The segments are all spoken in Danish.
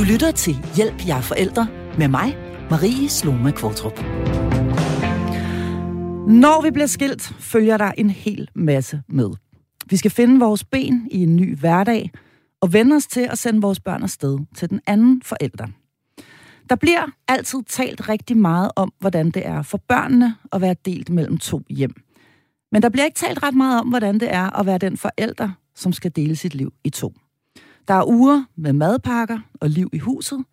Du lytter til Hjælp, jeg forældre med mig, Marie Sloma Kvartrup. Når vi bliver skilt, følger der en hel masse med. Vi skal finde vores ben i en ny hverdag og vende os til at sende vores børn afsted til den anden forælder. Der bliver altid talt rigtig meget om, hvordan det er for børnene at være delt mellem to hjem. Men der bliver ikke talt ret meget om, hvordan det er at være den forælder, som skal dele sit liv i to. Der er uger med madpakker og liv i huset,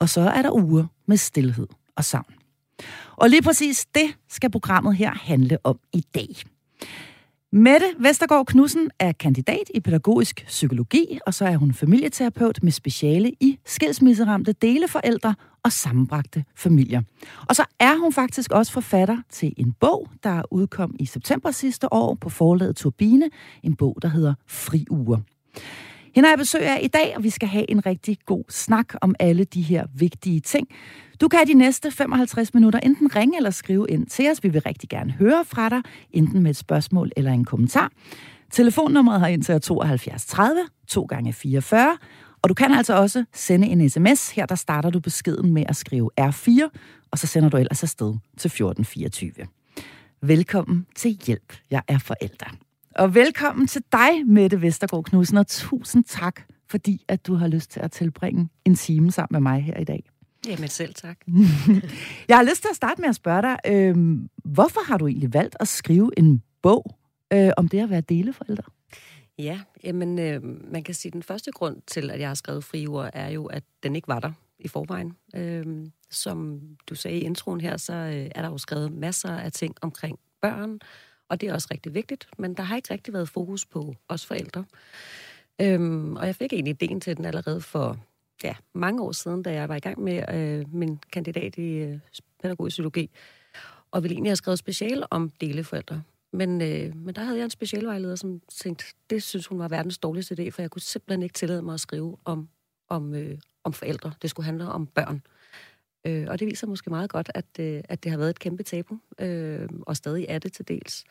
og så er der uger med stillhed og savn. Og lige præcis det skal programmet her handle om i dag. Mette Vestergaard Knudsen er kandidat i pædagogisk psykologi, og så er hun familieterapeut med speciale i skilsmisseramte deleforældre og sammenbragte familier. Og så er hun faktisk også forfatter til en bog, der udkom i september sidste år på forlaget Turbine, en bog, der hedder Fri Uger. Hende har jeg besøg af i dag, og vi skal have en rigtig god snak om alle de her vigtige ting. Du kan de næste 55 minutter enten ringe eller skrive ind til os. Vi vil rigtig gerne høre fra dig, enten med et spørgsmål eller en kommentar. Telefonnummeret har indtil 72 30 2 gange 44 og du kan altså også sende en sms. Her der starter du beskeden med at skrive R4, og så sender du ellers afsted til 1424. Velkommen til Hjælp, jeg er forælder. Og velkommen til dig, Mette Vestergaard Knudsen, og tusind tak, fordi at du har lyst til at tilbringe en time sammen med mig her i dag. Jamen selv tak. jeg har lyst til at starte med at spørge dig, øh, hvorfor har du egentlig valgt at skrive en bog øh, om det at være deleforældre? Ja, jamen øh, man kan sige, at den første grund til, at jeg har skrevet friuger, er jo, at den ikke var der i forvejen. Øh, som du sagde i introen her, så øh, er der jo skrevet masser af ting omkring børn, og det er også rigtig vigtigt, men der har ikke rigtig været fokus på os forældre. Øhm, og jeg fik egentlig ideen til den allerede for ja, mange år siden, da jeg var i gang med øh, min kandidat i øh, pædagogisk psykologi, og ville egentlig have skrevet special om deleforældre. Men, øh, men der havde jeg en specialvejleder, som tænkte, det synes hun var verdens dårligste idé, for jeg kunne simpelthen ikke tillade mig at skrive om, om, øh, om forældre. Det skulle handle om børn. Øh, og det viser måske meget godt, at, øh, at det har været et kæmpe tabu, øh, og stadig er det til dels.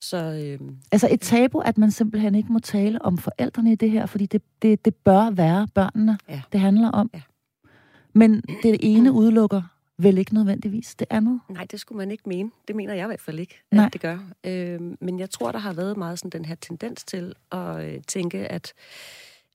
Så, øh, altså et tabu, at man simpelthen ikke må tale om forældrene i det her, fordi det, det, det bør være børnene, ja. det handler om. Ja. Men det ene udelukker vel ikke nødvendigvis det andet? Nej, det skulle man ikke mene. Det mener jeg i hvert fald ikke, at Nej. det gør. Øh, men jeg tror, der har været meget sådan den her tendens til at øh, tænke, at,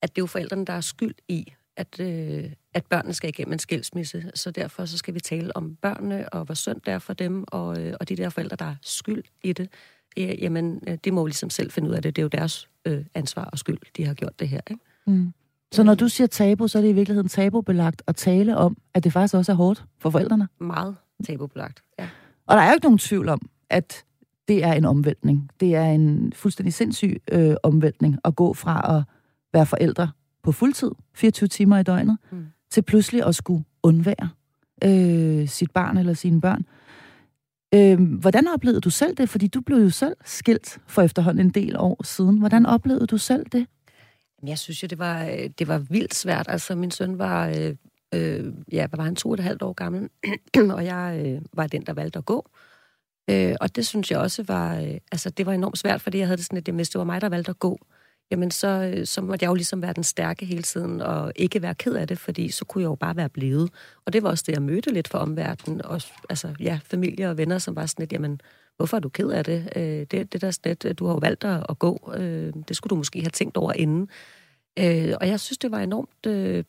at det er jo forældrene, der er skyld i, at, øh, at børnene skal igennem en skilsmisse. Så derfor så skal vi tale om børnene, og hvor synd det er for dem, og, øh, og de der forældre, der er skyld i det. Øh, jamen, øh, det må vi ligesom selv finde ud af det. Det er jo deres øh, ansvar og skyld, de har gjort det her. Ikke? Mm. Så når du siger tabu, så er det i virkeligheden tabubelagt at tale om, at det faktisk også er hårdt for forældrene? Meget tabubelagt, ja. Og der er jo ikke nogen tvivl om, at det er en omvæltning. Det er en fuldstændig sindssyg øh, omvæltning at gå fra at være forældre på fuldtid, 24 timer i døgnet, mm. til pludselig at skulle undvære øh, sit barn eller sine børn. Øh, hvordan oplevede du selv det? Fordi du blev jo selv skilt for efterhånden en del år siden. Hvordan oplevede du selv det? Jeg synes jo, det var, det var vildt svært. Altså, min søn var, øh, øh, ja, var han to og et halvt år gammel, og jeg øh, var den, der valgte at gå. Øh, og det synes jeg også var, øh, altså, det var enormt svært, fordi jeg havde det sådan, at hvis det var mig, der valgte at gå, jamen så, øh, så måtte jeg jo ligesom være den stærke hele tiden, og ikke være ked af det, fordi så kunne jeg jo bare være blevet. Og det var også det, jeg mødte lidt for omverdenen, og altså, ja, familie og venner, som var sådan lidt, jamen, hvorfor er du ked af det? Øh, det, det der sted, du har jo valgt at, at gå, øh, det skulle du måske have tænkt over inden. Øh, og jeg synes, det var enormt øh,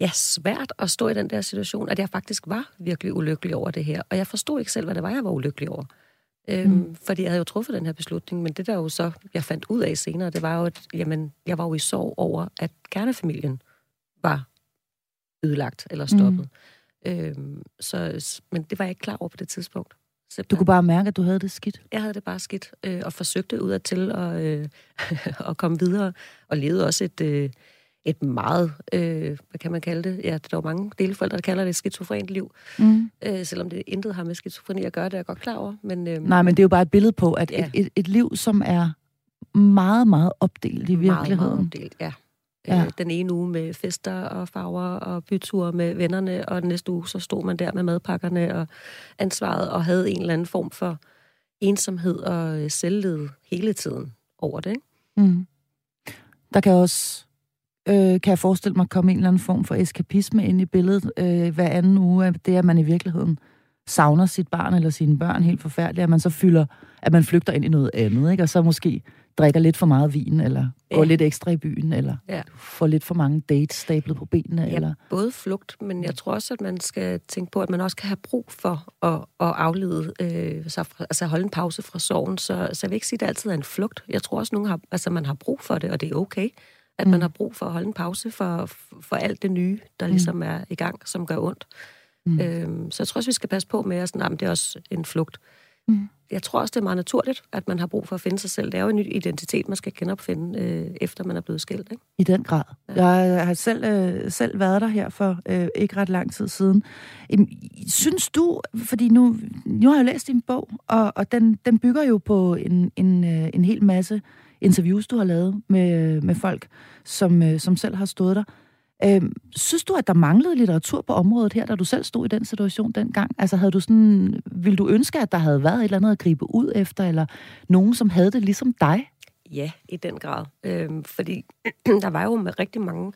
ja, svært at stå i den der situation, at jeg faktisk var virkelig ulykkelig over det her. Og jeg forstod ikke selv, hvad det var, jeg var ulykkelig over. Øhm, mm. Fordi jeg havde jo truffet den her beslutning, men det der jo så, jeg fandt ud af senere, det var jo, at jamen, jeg var jo i sorg over, at kernefamilien var ødelagt eller stoppet. Mm. Øhm, så, men det var jeg ikke klar over på det tidspunkt. Simpelthen. Du kunne bare mærke, at du havde det skidt? Jeg havde det bare skidt, øh, og forsøgte ud af til at, øh, at komme videre, og levede også et, øh, et meget, øh, hvad kan man kalde det? Ja, der er jo mange deleforældre, der kalder det et skizofrent liv. Mm. Øh, selvom det intet har med skizofreni at gøre, det er jeg godt klar over. Men, øh, Nej, men det er jo bare et billede på, at ja. et, et, et liv, som er meget, meget opdelt i virkeligheden. Meget, meget opdelt, ja. Ja. Øh, den ene uge med fester og farver og byture med vennerne, og den næste uge så stod man der med madpakkerne og ansvaret og havde en eller anden form for ensomhed og selvled hele tiden over det. Ikke? Mm. Der kan også øh, kan jeg forestille mig, komme en eller anden form for eskapisme ind i billedet øh, hver anden uge, at det, at man i virkeligheden savner sit barn eller sine børn helt forfærdeligt, at man så fylder, at man flygter ind i noget andet, ikke? og så måske drikker lidt for meget vin, eller ja. går lidt ekstra i byen, eller ja. får lidt for mange dates stablet på benene. Ja, eller... både flugt, men jeg tror også, at man skal tænke på, at man også kan have brug for at, at aflede, øh, så, altså holde en pause fra sorgen. Så, så jeg vil ikke sige, at det altid er en flugt. Jeg tror også, at har, altså, man har brug for det, og det er okay, at mm. man har brug for at holde en pause for, for alt det nye, der mm. ligesom er i gang, som gør ondt. Mm. Øhm, så jeg tror også, vi skal passe på med, at sådan, det er også en flugt. Mm. Jeg tror også, det er meget naturligt, at man har brug for at finde sig selv. Det er jo en ny identitet, man skal genopfinde, øh, efter man er blevet skilt. Ikke? I den grad. Ja. Jeg har selv, øh, selv været der her for øh, ikke ret lang tid siden. En, synes du, fordi nu, nu har jeg jo læst din bog, og, og den, den bygger jo på en, en, øh, en hel masse interviews, du har lavet med, med folk, som, øh, som selv har stået der. Øh, synes du, at der manglede litteratur på området her, da du selv stod i den situation dengang? Altså havde du sådan, ville du ønske, at der havde været et eller andet at gribe ud efter, eller nogen, som havde det ligesom dig? Ja, i den grad. Øh, fordi der var jo med rigtig mange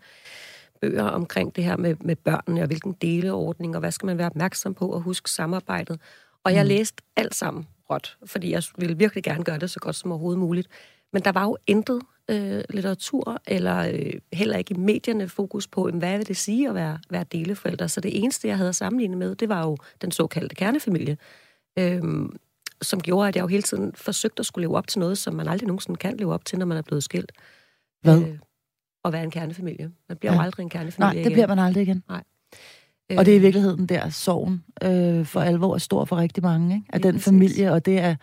bøger omkring det her med, med børnene, og hvilken deleordning, og hvad skal man være opmærksom på, og huske samarbejdet. Og jeg mm. læste alt sammen råt, fordi jeg ville virkelig gerne gøre det så godt som overhovedet muligt. Men der var jo intet øh, litteratur, eller øh, heller ikke i medierne fokus på, hvad vil det sige at være, være deleforældre. Så det eneste, jeg havde at sammenligne med, det var jo den såkaldte kernefamilie, øh, som gjorde, at jeg jo hele tiden forsøgte at skulle leve op til noget, som man aldrig nogensinde kan leve op til, når man er blevet skilt. Hvad? Øh, at være en kernefamilie. Man bliver ja. jo aldrig en kernefamilie Nej, det igen. bliver man aldrig igen. Nej. Og det er i virkeligheden der, sorgen øh, for alvor er stor for rigtig mange. Ikke? At den familie, og det er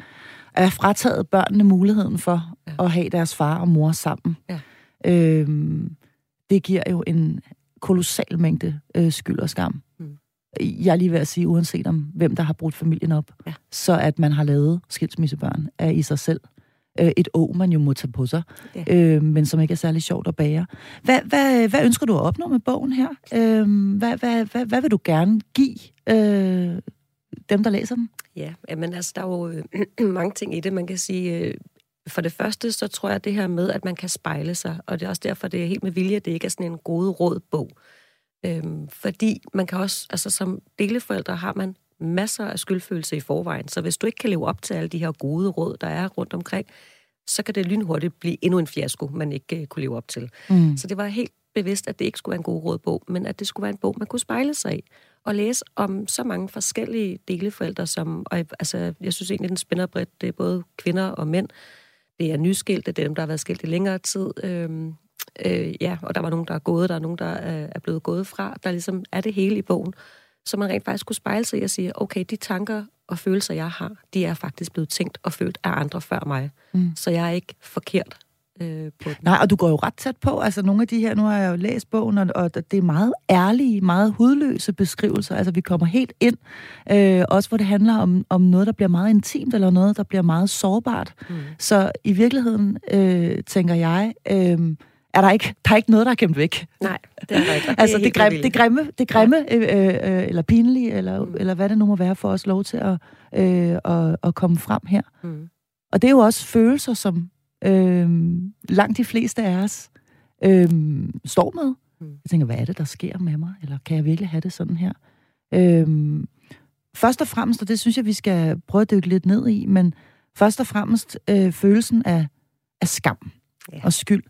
er frataget børnene muligheden for ja. at have deres far og mor sammen. Ja. Øhm, det giver jo en kolossal mængde øh, skyld og skam. Mm. Jeg er lige ved at sige, uanset om hvem, der har brudt familien op, ja. så at man har lavet skilsmissebørn er i sig selv øh, et å, man jo må tage på sig, ja. øh, men som ikke er særlig sjovt at bære. Hvad, hvad, hvad ønsker du at opnå med bogen her? Øh, hvad, hvad, hvad, hvad vil du gerne give øh, dem, der læser den? Ja, men altså, der er jo øh, mange ting i det. Man kan sige, øh, for det første, så tror jeg det her med, at man kan spejle sig, og det er også derfor, det er helt med vilje, at det ikke er sådan en god råd bog. Øhm, fordi man kan også, altså som deleforældre har man masser af skyldfølelse i forvejen, så hvis du ikke kan leve op til alle de her gode råd, der er rundt omkring, så kan det lynhurtigt blive endnu en fiasko, man ikke uh, kunne leve op til. Mm. Så det var helt bevidst, at det ikke skulle være en god rådbog, men at det skulle være en bog, man kunne spejle sig i og læse om så mange forskellige deleforældre, som, og, altså, jeg synes egentlig, den spænder bredt, det er både kvinder og mænd. Det er nyskilte, det er dem, der har været skilt i længere tid. Øhm, øh, ja, og der var nogen, der er gået, der er nogen, der er, er blevet gået fra. Der ligesom er det hele i bogen, så man rent faktisk kunne spejle sig i og sige, okay, de tanker og følelser, jeg har, de er faktisk blevet tænkt og følt af andre før mig. Mm. Så jeg er ikke forkert øh, på den. Nej, og du går jo ret tæt på. Altså nogle af de her, nu har jeg jo læst bogen, og, og det er meget ærlige, meget hudløse beskrivelser. Altså vi kommer helt ind, øh, også hvor det handler om, om noget, der bliver meget intimt, eller noget, der bliver meget sårbart. Mm. Så i virkeligheden, øh, tænker jeg... Øh, er der ikke, der er ikke noget, der er gemt væk. Nej, det er der ikke. altså det, grim, det grimme, det grimme ja. øh, øh, eller pinlige, eller, mm. eller hvad det nu må være for os lov til at, øh, at, at komme frem her. Mm. Og det er jo også følelser, som øh, langt de fleste af os øh, står med. Mm. Jeg tænker, hvad er det, der sker med mig? Eller kan jeg virkelig have det sådan her? Øh, først og fremmest, og det synes jeg, vi skal prøve at dykke lidt ned i, men først og fremmest øh, følelsen af, af skam ja. og skyld,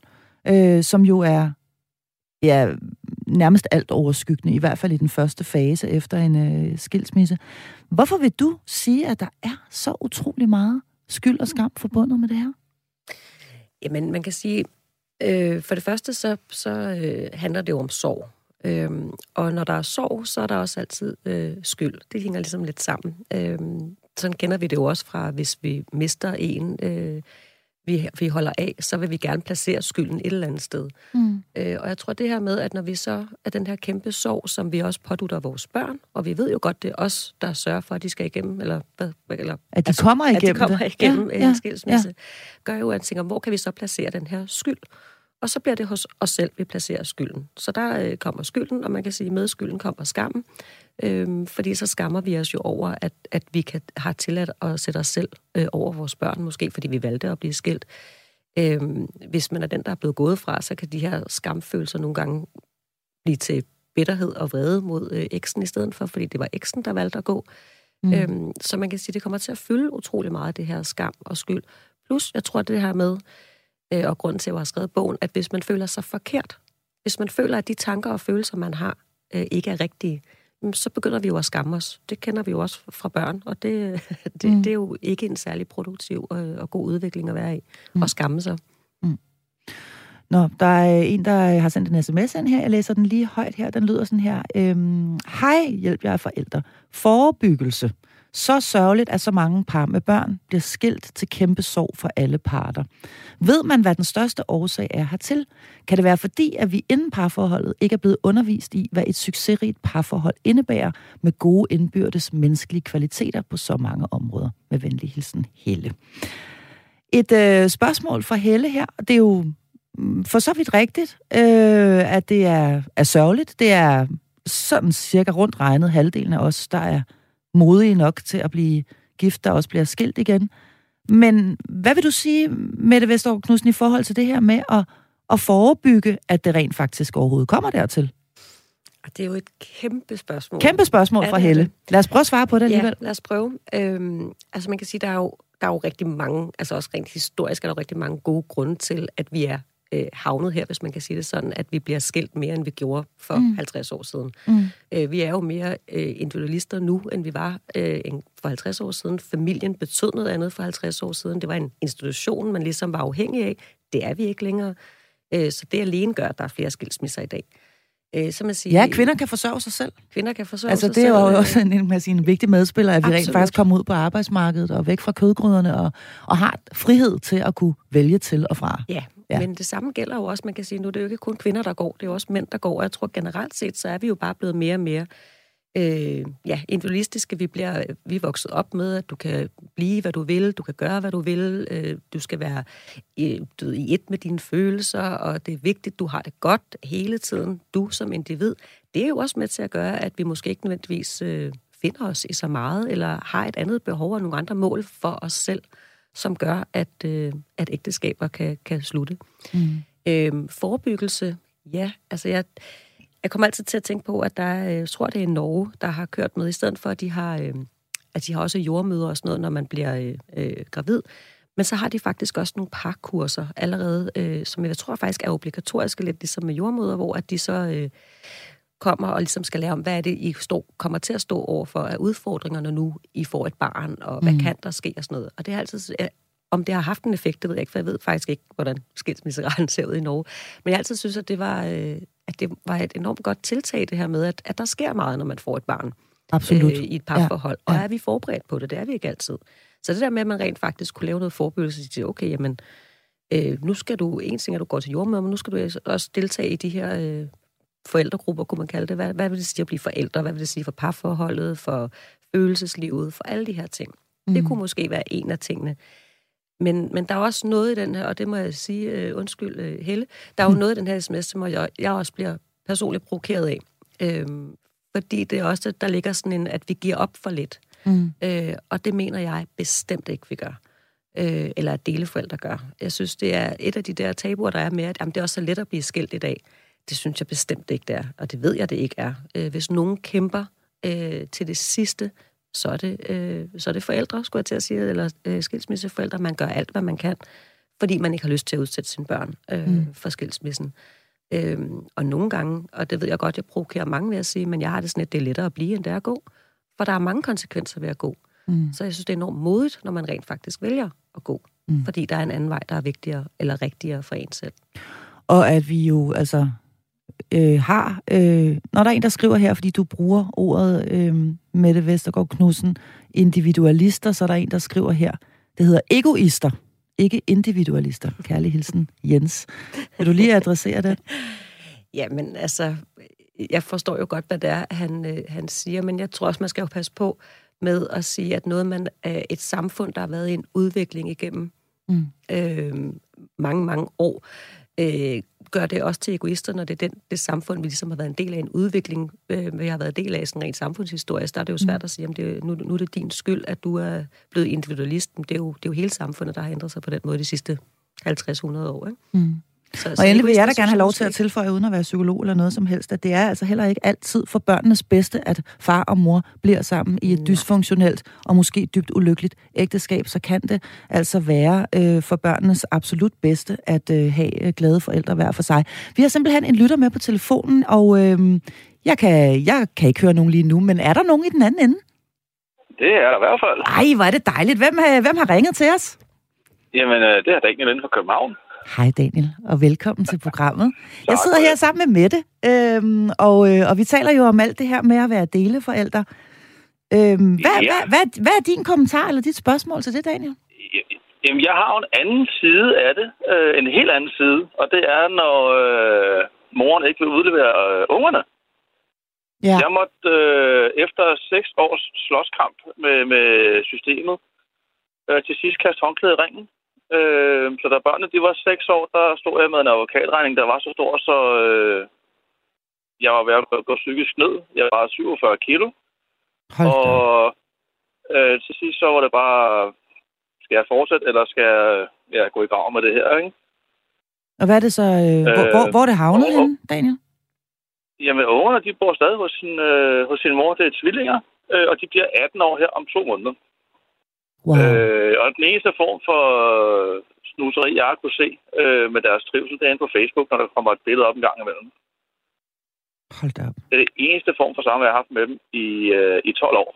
øh, som jo er ja, nærmest alt overskyggende, i hvert fald i den første fase efter en øh, skilsmisse. Hvorfor vil du sige, at der er så utrolig meget skyld og skam forbundet med det her? Jamen, man kan sige, øh, for det første, så, så øh, handler det jo om sorg. Øhm, og når der er sorg, så er der også altid øh, skyld. Det hænger ligesom lidt sammen. Øhm, sådan kender vi det jo også fra, hvis vi mister en, øh, vi, vi holder af, så vil vi gerne placere skylden et eller andet sted. Mm. Øh, og jeg tror det her med, at når vi så er den her kæmpe sorg, som vi også pådutter vores børn, og vi ved jo godt, det er os, der sørger for, at de skal igennem, eller, eller at de altså, kommer igennem at de kommer det. igennem ja, en ja, skilsmisse, ja. gør jo, at jeg tænker, hvor kan vi så placere den her skyld? Og så bliver det hos os selv, vi placerer skylden. Så der øh, kommer skylden, og man kan sige, at med skylden kommer skammen. Øhm, fordi så skammer vi os jo over, at, at vi kan have tilladt at sætte os selv øh, over vores børn, måske fordi vi valgte at blive skilt. Øhm, hvis man er den, der er blevet gået fra, så kan de her skamfølelser nogle gange blive til bitterhed og vrede mod øh, eksen i stedet for, fordi det var eksen, der valgte at gå. Mm. Øhm, så man kan sige, det kommer til at fylde utrolig meget, det her skam og skyld. Plus, jeg tror, det her med, øh, og grunden til, at jeg har skrevet bogen, at hvis man føler sig forkert, hvis man føler, at de tanker og følelser, man har, øh, ikke er rigtige, så begynder vi jo at skamme os. Det kender vi jo også fra børn, og det, det, mm. det er jo ikke en særlig produktiv og, og god udvikling at være i, mm. at skamme sig. Mm. Nå, der er en, der har sendt en sms ind her. Jeg læser den lige højt her. Den lyder sådan her. Øhm, Hej, hjælp jeg er forældre. Forebyggelse. Så sørgeligt, at så mange par med børn bliver skilt til kæmpe sorg for alle parter. Ved man, hvad den største årsag er hertil? Kan det være fordi, at vi inden parforholdet ikke er blevet undervist i, hvad et succesrigt parforhold indebærer med gode indbyrdes menneskelige kvaliteter på så mange områder? Med venlig hilsen, Helle. Et øh, spørgsmål fra Helle her. Det er jo mm, for så vidt rigtigt, øh, at det er, er sørgeligt. Det er sådan cirka rundt regnet halvdelen af os, der er modige nok til at blive gift, der også bliver skilt igen. Men hvad vil du sige, Mette Vestergaard Knudsen, i forhold til det her med at, at forebygge, at det rent faktisk overhovedet kommer dertil? Det er jo et kæmpe spørgsmål. Kæmpe spørgsmål fra Helle. Lad os prøve at svare på det alligevel. Ja, lad os prøve. Øhm, altså man kan sige, der er jo der er jo rigtig mange, altså også rent historisk er der rigtig mange gode grunde til, at vi er øh, havnet her, hvis man kan sige det sådan, at vi bliver skilt mere, end vi gjorde for mm. 50 år siden. Mm. Øh, vi er jo mere øh, individualister nu, end vi var øh, for 50 år siden. Familien betød noget andet for 50 år siden. Det var en institution, man ligesom var afhængig af. Det er vi ikke længere. Øh, så det alene gør, at der er flere skilsmisser i dag. Øh, så man siger, ja, kvinder kan forsørge sig selv. Kvinder kan forsørge altså, sig selv. Altså, det er jo også en, en, en vigtig medspiller, at vi Absolut. rent faktisk kommer ud på arbejdsmarkedet og væk fra kødgryderne og, og har frihed til at kunne vælge til og fra. Ja, Ja. Men det samme gælder jo også, man kan sige, nu det er jo ikke kun kvinder, der går, det er jo også mænd, der går. Og jeg tror generelt set, så er vi jo bare blevet mere og mere øh, ja, individualistiske. Vi, bliver, vi er vokset op med, at du kan blive, hvad du vil, du kan gøre, hvad du vil, øh, du skal være i, du ved, i et med dine følelser, og det er vigtigt, du har det godt hele tiden, du som individ. Det er jo også med til at gøre, at vi måske ikke nødvendigvis øh, finder os i så meget, eller har et andet behov og nogle andre mål for os selv som gør, at, øh, at ægteskaber kan, kan slutte. Mm. Øhm, forebyggelse, ja, altså jeg, jeg kommer altid til at tænke på, at der er, jeg tror, det er Norge, der har kørt med, i stedet for, at de har, øh, at de har også jordmøder og sådan noget, når man bliver øh, øh, gravid. Men så har de faktisk også nogle parkurser allerede, øh, som jeg tror faktisk er obligatoriske, lidt ligesom med jordmøder, hvor at de så øh, kommer og ligesom skal lære om, hvad er det, I stå, kommer til at stå over for af udfordringer, når nu I får et barn, og hvad mm. kan der ske og sådan noget. Og det er altid, om det har haft en effekt, det ved jeg ikke, for jeg ved faktisk ikke, hvordan skilsmisseretten ser ud i Norge. Men jeg altid synes, at det var, øh, at det var et enormt godt tiltag, det her med, at, at der sker meget, når man får et barn. Absolut. Øh, I et parforhold. Ja. Og er vi forberedt på det? Det er vi ikke altid. Så det der med, at man rent faktisk kunne lave noget og sige, okay, jamen, øh, nu skal du, en ting er, at du går til jordmøder, men nu skal du også deltage i de her øh, forældregrupper, kunne man kalde det. Hvad, hvad vil det sige at blive forældre? Hvad vil det sige for parforholdet, for følelseslivet, for alle de her ting? Mm. Det kunne måske være en af tingene. Men, men der er også noget i den her, og det må jeg sige, uh, undskyld uh, Helle, der er jo mm. noget i den her sms, som jeg, jeg også bliver personligt provokeret af. Øhm, fordi det er også, der ligger sådan en, at vi giver op for lidt. Mm. Øh, og det mener jeg bestemt ikke, vi gør. Øh, eller at deleforældre gør. Jeg synes, det er et af de der tabuer, der er med, at jamen, det er også så let at blive skilt i dag. Det synes jeg bestemt ikke, det er. Og det ved jeg, det ikke er. Øh, hvis nogen kæmper øh, til det sidste, så er det, øh, så er det forældre, skulle jeg til at sige, eller øh, skilsmisseforældre. Man gør alt, hvad man kan, fordi man ikke har lyst til at udsætte sine børn øh, mm. for skilsmissen. Øh, og nogle gange, og det ved jeg godt, jeg provokerer mange ved at sige, men jeg har det sådan, at det er lettere at blive, end det er at gå. For der er mange konsekvenser ved at gå. Mm. Så jeg synes, det er enormt modigt, når man rent faktisk vælger at gå. Mm. Fordi der er en anden vej, der er vigtigere eller rigtigere for en selv. Og at vi jo, altså, øh, har, øh, når der er en, der skriver her, fordi du bruger ordet øh, Mette Vestergaard Knudsen, individualister, så er der en, der skriver her, det hedder egoister, ikke individualister. Kærlig hilsen, Jens. Vil du lige adressere det? Jamen, altså, jeg forstår jo godt, hvad det er, han, øh, han siger, men jeg tror også, man skal jo passe på med at sige, at noget man er et samfund, der har været i en udvikling igennem mm. øh, mange, mange år, øh, gør det også til egoister, når det er den, det samfund, vi ligesom har været en del af en udvikling, øh, vi har været en del af sådan rent samfundshistorie, der er det jo svært mm. at sige, at det, nu, nu er det din skyld, at du er blevet individualist. Men det er, jo, det er jo hele samfundet, der har ændret sig på den måde de sidste 50-100 år. Ikke? Mm. Så, og endelig vil jeg da gerne have lov til at tilføje, uden at være psykolog eller noget som helst, at det er altså heller ikke altid for børnenes bedste, at far og mor bliver sammen i et dysfunktionelt og måske dybt ulykkeligt ægteskab. Så kan det altså være øh, for børnenes absolut bedste at øh, have øh, glade forældre hver for sig. Vi har simpelthen en lytter med på telefonen, og øh, jeg, kan, jeg kan ikke høre nogen lige nu, men er der nogen i den anden ende? Det er der i hvert fald. Ej, hvor er det dejligt. Hvem, hvem har ringet til os? Jamen, øh, det er Daniel inden for København. Hej Daniel, og velkommen til programmet. Jeg sidder her sammen med Mette, øhm, og, øh, og vi taler jo om alt det her med at være deleforældre. Øhm, hvad, ja. hvad, hvad, hvad er din kommentar eller dit spørgsmål til det, Daniel? Jamen, jeg har jo en anden side af det, øh, en helt anden side, og det er, når øh, moren ikke vil udlevere øh, ungerne. Ja. Jeg måtte øh, efter seks års slåskamp med, med systemet øh, til sidst kaste håndklæde i ringen. Øh, så da børnene de var seks år, der stod jeg med en advokatregning, der var så stor, så øh, jeg var ved at gå psykisk ned. Jeg var 47 kilo. Hold og øh, til sidst så var det bare, skal jeg fortsætte, eller skal jeg ja, gå i grav med det her, ikke? Og hvad er det så, øh, hvor, hvor, hvor er det havnet øh, henne, Daniel? Jamen, ungerne, de bor stadig hos sin, øh, hos sin mor. Det er tvillinger, øh, og de bliver 18 år her om to måneder. Wow. Øh, og den eneste form for snuseri, jeg har kunne se øh, med deres trivsel, det er inde på Facebook, når der kommer et billede op en gang imellem. Hold da op. Det er det eneste form for samvær, jeg har haft med dem i, øh, i 12 år.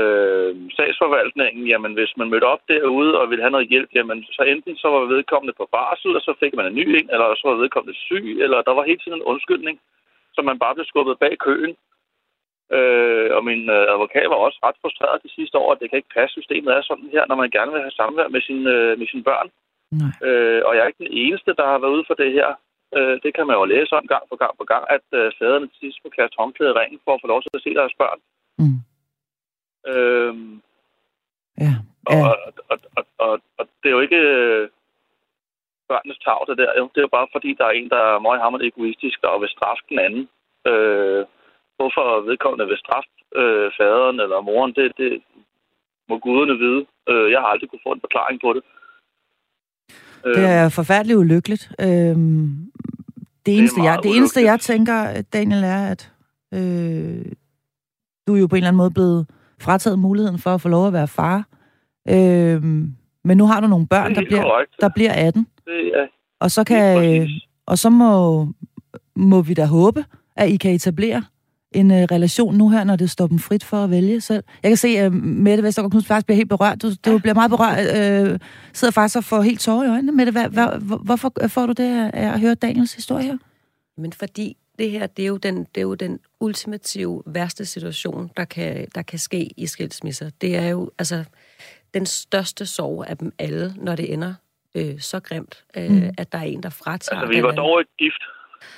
Øh, sagsforvaltningen, jamen hvis man mødte op derude og ville have noget hjælp, jamen så enten så var vedkommende på barsel, og så fik man en ny en, eller så var vedkommende syg, eller der var hele tiden en undskyldning, så man bare blev skubbet bag køen. Øh, og min øh, advokat var også ret frustreret de sidste år, at det kan ikke passe, systemet er sådan her, når man gerne vil have samvær med, sin, øh, med sine børn. Nej. Øh, og jeg er ikke den eneste, der har været ude for det her. Øh, det kan man jo læse om gang på gang på gang, at øh, fædrene til sidst må kaste håndklæde i ringen for at få lov til at se deres børn. Mm. Øh, ja. ja. Og, og, og, og, og det er jo ikke øh, børnenes tag, det der. Jo. Det er jo bare fordi, der er en, der er meget hammerende egoistisk og vil straffe den anden. Øh, hvorfor vedkommende vil straffe øh, faderen eller moren, det, det må guderne vide. Øh, jeg har aldrig kunne få en forklaring på det. Det er øh, forfærdeligt ulykkeligt. Øhm, det eneste, det jeg, det eneste jeg tænker, Daniel, er, at øh, du er jo på en eller anden måde blevet frataget muligheden for at få lov at være far. Øh, men nu har du nogle børn, der bliver, korrekt. der bliver 18. Det er og så kan og så må, må vi da håbe, at I kan etablere en uh, relation nu her, når det står dem frit for at vælge selv. Jeg kan se, at uh, Mette Vestergaard Knudsen faktisk bliver helt berørt. Du, du bliver meget berørt, uh, sidder faktisk og får helt tårer i øjnene. Mette, hvad, hvad, hvorfor får du det af at høre Daniels historie her? Men fordi det her, det er jo den, det er jo den ultimative værste situation, der kan, der kan ske i skilsmisser. Det er jo altså den største sorg af dem alle, når det ender øh, så grimt, øh, mm. at der er en, der fratager... Altså, vi var dog ikke gift.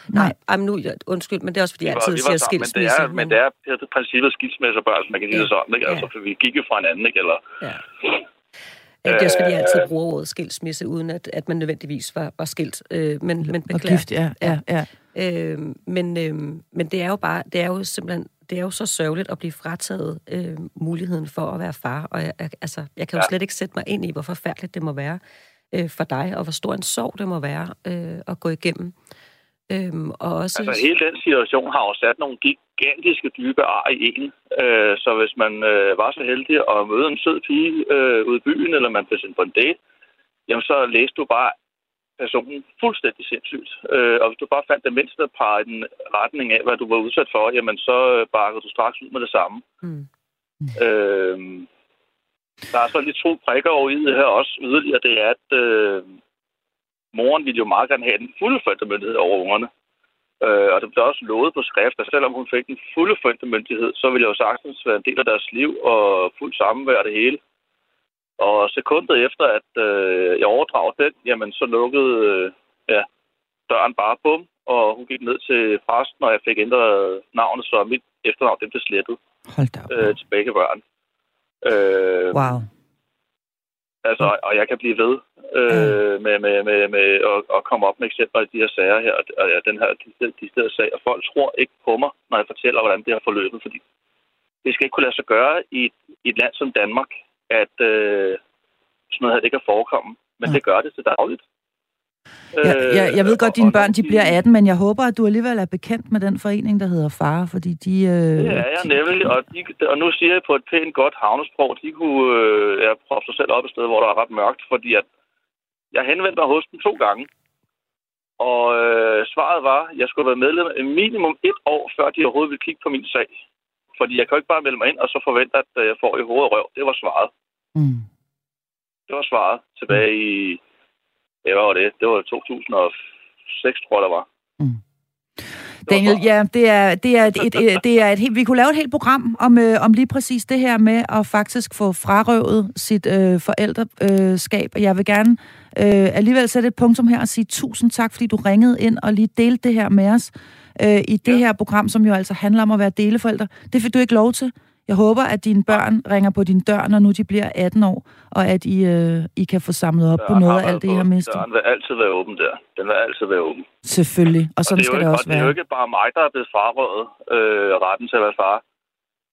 Nej, jamen nu, undskyld, men det er også fordi, jeg altid siger skilsmisse. Men det er, men det er, det er princippet skilsmisse og børn, man kan sige ja. det sådan, ikke? Altså, for vi gik jo fra anden, ikke? Eller, ja. Ja, det er også fordi, jeg altid bruger ordet skilsmisse, uden at, at man nødvendigvis var, var skilt. Øh, men, men beklager. Og gift, ja. ja, ja. Øh, men, øh, men det er jo bare, det er jo simpelthen, det er jo så sørgeligt at blive frataget øh, muligheden for at være far. Og jeg, altså, jeg kan jo ja. slet ikke sætte mig ind i, hvor forfærdeligt det må være øh, for dig, og hvor stor en sorg det må være øh, at gå igennem. Øhm, og også... Altså hele den situation har jo sat nogle gigantiske dybe ar i en. Øh, så hvis man øh, var så heldig at møde en sød pige øh, ude i byen, eller man blev sendt på en date, jamen så læste du bare personen fuldstændig sindssygt. Øh, og hvis du bare fandt det mindste par i den retning af, hvad du var udsat for, jamen så øh, bakkede du straks ud med det samme. Mm. Øh, der er så lidt to prikker over i det her også yderligere, det er, at øh, moren ville jo meget gerne have den fulde forældremyndighed over ungerne. Øh, og det blev også lovet på skrift, at selvom hun fik den fulde forældremyndighed, så ville jeg jo sagtens være en del af deres liv og fuld sammenvær det hele. Og sekundet efter, at øh, jeg overdragede den, jamen så lukkede øh, ja, døren bare bum, og hun gik ned til præsten, og jeg fik ændret navnet, så mit efternavn det blev slettet Hold da øh, til begge børn. Øh, wow. Altså, og jeg kan blive ved øh, med, med, med, med at, at komme op med eksempler i de her sager her, og ja, den her, de, de steder sag, og folk tror ikke på mig, når jeg fortæller, hvordan det har forløbet, fordi det skal ikke kunne lade sig gøre i et, i et land som Danmark, at øh, sådan noget her det kan forekomme, men ja. det gør det til dagligt. Jeg, jeg, jeg ved godt, at dine børn de bliver 18, men jeg håber, at du alligevel er bekendt med den forening, der hedder FAR, fordi de... Øh, det er jeg nemlig, og, de, og nu siger jeg på et pænt godt havnesprog, de kunne øh, ja, proppe sig selv op et sted, hvor der er ret mørkt, fordi at jeg henvendte mig hos dem to gange, og øh, svaret var, at jeg skulle være medlem minimum et år, før de overhovedet ville kigge på min sag. Fordi jeg kan jo ikke bare melde mig ind, og så forvente, at øh, jeg får i hovedet røv. Det var svaret. Mm. Det var svaret tilbage i... Det var det. Det var 2006, tror jeg, der var. Mm. Daniel, ja, det er, det er, et, et, et, det er et helt, vi kunne lave et helt program om, øh, om lige præcis det her med at faktisk få frarøvet sit øh, forældreskab. Jeg vil gerne øh, alligevel sætte et punktum her og sige tusind tak, fordi du ringede ind og lige delte det her med os øh, i det ja. her program, som jo altså handler om at være deleforældre. Det fik du ikke lov til. Jeg håber, at dine børn ringer på din dør, når nu de bliver 18 år, og at I, øh, I kan få samlet op ja, på noget af alt det, I har mistet. Døren vil altid være åben der. Den vil altid være åben. Selvfølgelig, og sådan og det skal det også være. det er jo ikke bare mig, der er blevet frarøvet øh, retten til at være far.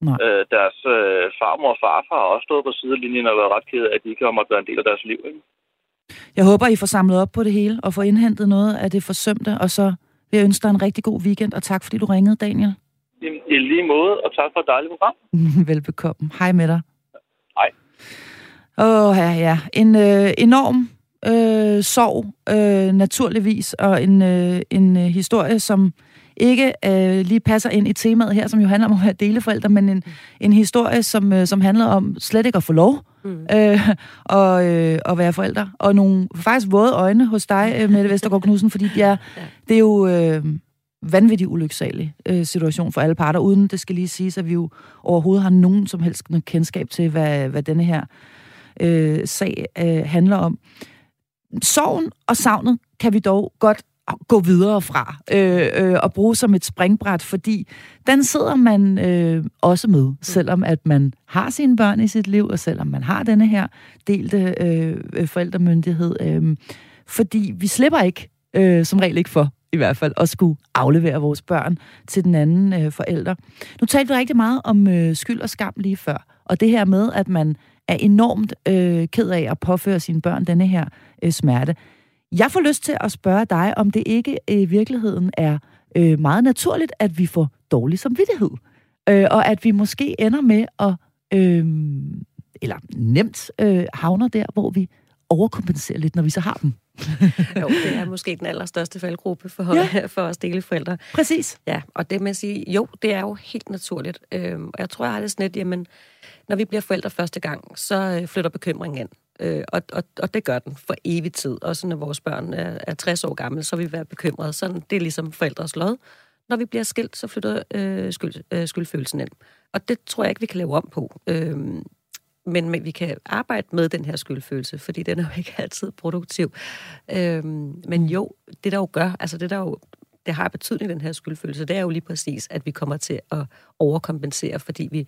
Nej. Øh, deres øh, farmor og farfar har også stået på sidelinjen og været ret ked af, at de ikke har måttet være en del af deres liv. Ikke? Jeg håber, I får samlet op på det hele og får indhentet noget af det forsømte, og så vil jeg ønske dig en rigtig god weekend, og tak fordi du ringede, Daniel. I, I lige måde, og tak for et dejligt program. Velbekomme. Hej med dig. Hej. Åh, oh, ja, ja. En øh, enorm øh, sorg, øh, naturligvis, og en, øh, en øh, historie, som ikke øh, lige passer ind i temaet her, som jo handler om at være deleforældre, men en, en historie, som, øh, som handler om slet ikke at få lov mm. øh, og, øh, at være forældre. Og nogle faktisk våde øjne hos dig, øh, Mette Vestergaard Knudsen, fordi ja, ja. det er jo... Øh, vanvittig ulyksalig øh, situation for alle parter, uden det skal lige siges, at vi jo overhovedet har nogen som helst kendskab til, hvad, hvad denne her øh, sag øh, handler om. Sorgen og savnet kan vi dog godt gå videre fra øh, øh, og bruge som et springbræt, fordi den sidder man øh, også med, selvom at man har sine børn i sit liv, og selvom man har denne her delte øh, forældremyndighed. Øh, fordi vi slipper ikke, øh, som regel ikke for, i hvert fald, at skulle aflevere vores børn til den anden øh, forælder. Nu talte vi rigtig meget om øh, skyld og skam lige før, og det her med, at man er enormt øh, ked af at påføre sine børn denne her øh, smerte. Jeg får lyst til at spørge dig, om det ikke i virkeligheden er øh, meget naturligt, at vi får dårlig samvittighed, øh, og at vi måske ender med at, øh, eller nemt øh, havner der, hvor vi overkompenserer lidt, når vi så har dem. jo, det er måske den allerstørste faldgruppe for, ja. for os deleforældre. Præcis. Ja, og det med at sige, jo, det er jo helt naturligt. Øhm, og jeg tror, jeg har det sådan lidt, jamen, når vi bliver forældre første gang, så øh, flytter bekymringen ind. Øh, og, og, og det gør den for evig tid. Også når vores børn er, er 60 år gamle, så vil vi være bekymrede. Sådan, det er ligesom forældres lod. Når vi bliver skilt, så flytter øh, skyld, øh, skyldfølelsen ind. Og det tror jeg ikke, vi kan lave om på. Øh, men, vi kan arbejde med den her skyldfølelse, fordi den er jo ikke altid produktiv. Øhm, men jo, det der jo gør, altså det der jo det har betydning, den her skyldfølelse, det er jo lige præcis, at vi kommer til at overkompensere, fordi vi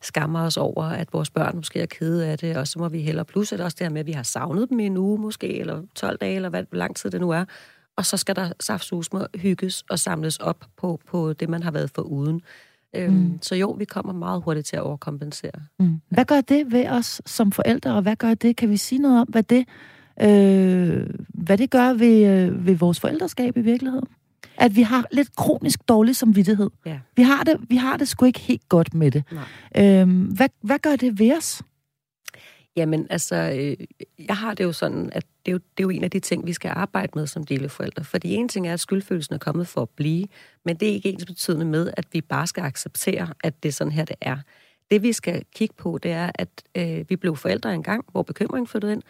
skammer os over, at vores børn måske er kede af det, og så må vi hellere plus, at også det her med, at vi har savnet dem i en uge måske, eller 12 dage, eller hvad, hvor lang tid det nu er, og så skal der saftsus med hygges og samles op på, på det, man har været for uden. Øhm, mm. Så jo, vi kommer meget hurtigt til at overkompensere. Mm. Hvad gør det ved os som forældre, og hvad gør det? Kan vi sige noget om, hvad det, øh, hvad det gør ved, øh, ved vores forældreskab i virkeligheden? At vi har lidt kronisk dårlig samvittighed. Ja. Vi, har det, vi har det sgu ikke helt godt med det. Øhm, hvad, hvad gør det ved os? Jamen, altså, øh, jeg har det jo sådan, at det er jo, det er jo en af de ting, vi skal arbejde med som deleforældre. Fordi en ting er, at skyldfølelsen er kommet for at blive, men det er ikke ens betydende med, at vi bare skal acceptere, at det er sådan her, det er. Det, vi skal kigge på, det er, at øh, vi blev forældre engang, hvor bekymringen flyttede ind.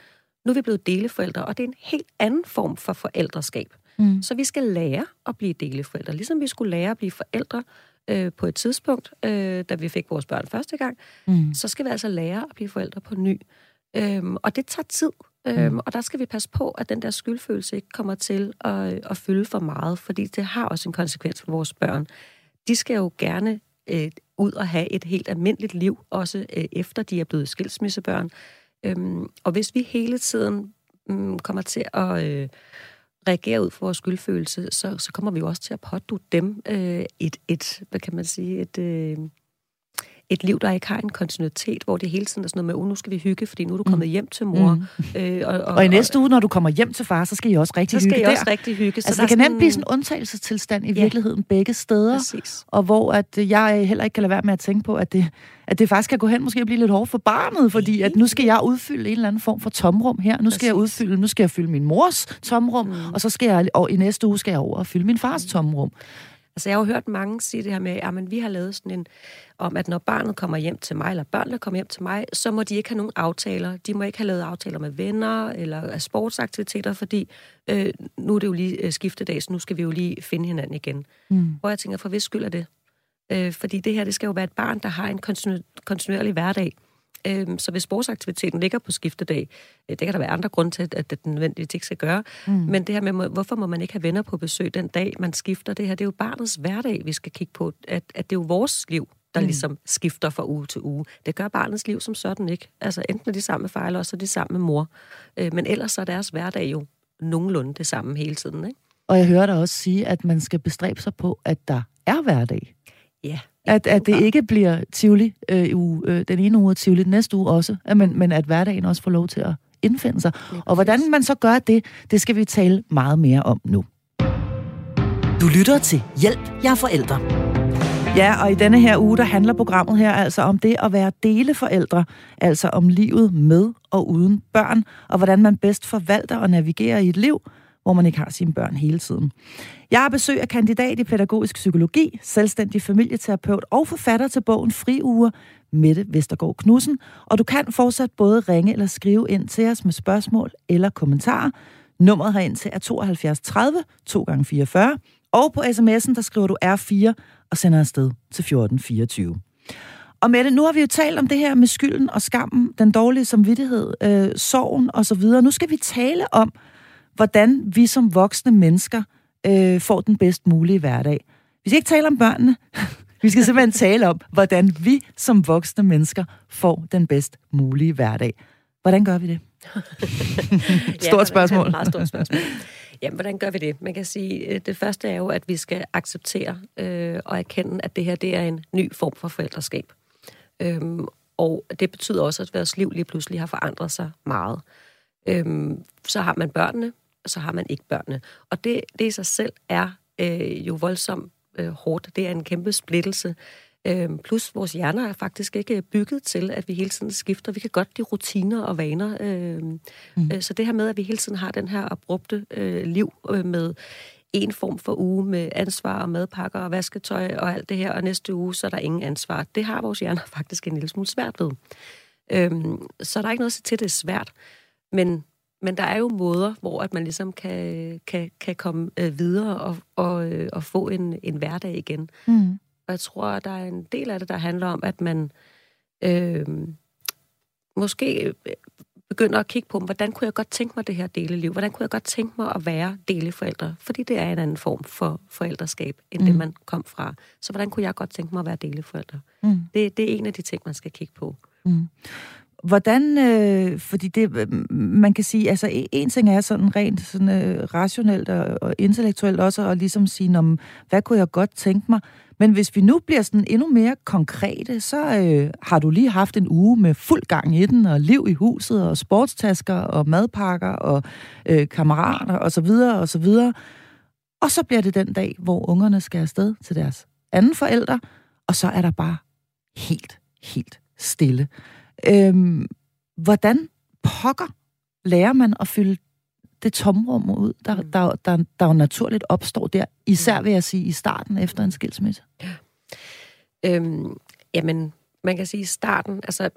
Nu er vi blevet deleforældre, og det er en helt anden form for forældreskab. Mm. Så vi skal lære at blive deleforældre, ligesom vi skulle lære at blive forældre øh, på et tidspunkt, øh, da vi fik vores børn første gang, mm. så skal vi altså lære at blive forældre på ny. Øhm, og det tager tid, øhm, mm. og der skal vi passe på, at den der skyldfølelse ikke kommer til at, at fylde for meget, fordi det har også en konsekvens for vores børn. De skal jo gerne øh, ud og have et helt almindeligt liv, også øh, efter de er blevet skilsmissebørn. Øhm, og hvis vi hele tiden øh, kommer til at... Øh, reagerer ud for vores skyldfølelse, så, så kommer vi jo også til at pådute dem øh, et, et, hvad kan man sige, et, øh, et liv, der ikke har en kontinuitet, hvor det hele tiden er sådan noget med, oh, nu skal vi hygge, fordi nu er du kommet hjem til mor. Mm. Øh, og, og, og i næste uge, når du kommer hjem til far, så skal I også rigtig så hygge skal I også der. rigtig hygge. Så Altså, der det kan nemt blive sådan en undtagelsestilstand i Ja. virkeligheden begge steder, Præcis. og hvor at øh, jeg heller ikke kan lade være med at tænke på, at det, at det faktisk kan gå hen måske at blive lidt hårdt for barnet, fordi at nu skal jeg udfylde en eller anden form for tomrum her. Nu skal jeg udfylde, nu skal jeg fylde min mors tomrum, mm. og så skal jeg, og i næste uge skal jeg over og fylde min fars tomrum. Altså, jeg har jo hørt mange sige det her med, at vi har lavet sådan en, om at når barnet kommer hjem til mig, eller børnene kommer hjem til mig, så må de ikke have nogen aftaler. De må ikke have lavet aftaler med venner eller sportsaktiviteter, fordi øh, nu er det jo lige øh, skiftedag, så nu skal vi jo lige finde hinanden igen. Mm. Hvor jeg tænker, for hvis skyld er det? Øh, fordi det her, det skal jo være et barn, der har en kontinu- kontinuerlig hverdag. Øh, så hvis sportsaktiviteten ligger på skiftedag, øh, det kan der være andre grunde til, at det nødvendigvis ikke skal gøre. Mm. Men det her med, hvorfor må man ikke have venner på besøg den dag, man skifter det her, det er jo barnets hverdag, vi skal kigge på. At, at det er jo vores liv, der mm. ligesom skifter fra uge til uge. Det gør barnets liv som sådan ikke. Altså enten er de sammen med far, eller også er de sammen med mor. Øh, men ellers så er deres hverdag jo nogenlunde det samme hele tiden, ikke? Og jeg hører dig også sige, at man skal bestræbe sig på, at der er hverdag. Ja. At, at det ikke bliver Tivoli øh, uge, øh, den ene uge og Tivoli den næste uge også, at man, men at hverdagen også får lov til at indfinde sig. Og hvordan man så gør det, det skal vi tale meget mere om nu. Du lytter til Hjælp, jeg er forældre. Ja, og i denne her uge, der handler programmet her altså om det at være deleforældre, altså om livet med og uden børn, og hvordan man bedst forvalter og navigerer i et liv, hvor man ikke har sine børn hele tiden. Jeg har besøg af kandidat i pædagogisk psykologi, selvstændig familieterapeut og forfatter til bogen Friuger, Mette Vestergaard Knudsen, og du kan fortsat både ringe eller skrive ind til os med spørgsmål eller kommentarer. Nummeret herind til er 72 30 2 gange 44 og på sms'en, der skriver du R4 og sender afsted til 1424. Og Mette, nu har vi jo talt om det her med skylden og skammen, den dårlige samvittighed, øh, sorgen osv. Nu skal vi tale om, hvordan vi som voksne mennesker øh, får den bedst mulige hverdag. Vi skal ikke tale om børnene. Vi skal simpelthen tale om, hvordan vi som voksne mennesker får den bedst mulige hverdag. Hvordan gør vi det? Stort spørgsmål. Meget stort spørgsmål. Jamen, hvordan gør vi det? Man kan sige, øh, det første er jo, at vi skal acceptere øh, og erkende, at det her det er en ny form for forældreskab. Øhm, og det betyder også, at vores liv lige pludselig har forandret sig meget. Øhm, så har man børnene, så har man ikke børnene. Og det, det i sig selv er øh, jo voldsomt øh, hårdt. Det er en kæmpe splittelse. Øhm, plus vores hjerner er faktisk ikke bygget til, at vi hele tiden skifter. Vi kan godt lide rutiner og vaner. Øhm, mm. øh, så det her med, at vi hele tiden har den her abrupte øh, liv øh, med en form for uge med ansvar og madpakker og vasketøj og alt det her, og næste uge, så er der ingen ansvar. Det har vores hjerner faktisk en lille smule svært ved. Øhm, så der er ikke noget at sige til, det er svært. Men, men der er jo måder, hvor at man ligesom kan, kan, kan komme øh, videre og, og, øh, og få en, en hverdag igen. Mm. Og jeg tror, at der er en del af det, der handler om, at man øh, måske øh, begynder at kigge på, hvordan kunne jeg godt tænke mig det her deleliv? Hvordan kunne jeg godt tænke mig at være deleforældre? Fordi det er en anden form for forældreskab, end mm. det man kom fra. Så hvordan kunne jeg godt tænke mig at være deleforældre? Mm. Det, det er en af de ting, man skal kigge på. Mm. Hvordan, øh, fordi det, øh, man kan sige, altså en- en ting er sådan rent sådan, øh, rationelt og, og intellektuelt også, at ligesom sige, om, hvad kunne jeg godt tænke mig? Men hvis vi nu bliver sådan endnu mere konkrete, så øh, har du lige haft en uge med fuld gang i den, og liv i huset, og sportstasker, og madpakker, og øh, kammerater, og så videre, og så videre. Og så bliver det den dag, hvor ungerne skal afsted til deres anden forældre, og så er der bare helt, helt stille. Øhm, hvordan pokker lærer man at fylde det tomrum ud, der, Mm. der, der, der jo naturligt opstår der, især vil jeg sige i starten efter en skilsmisse? Øhm, jamen, man kan sige starten, altså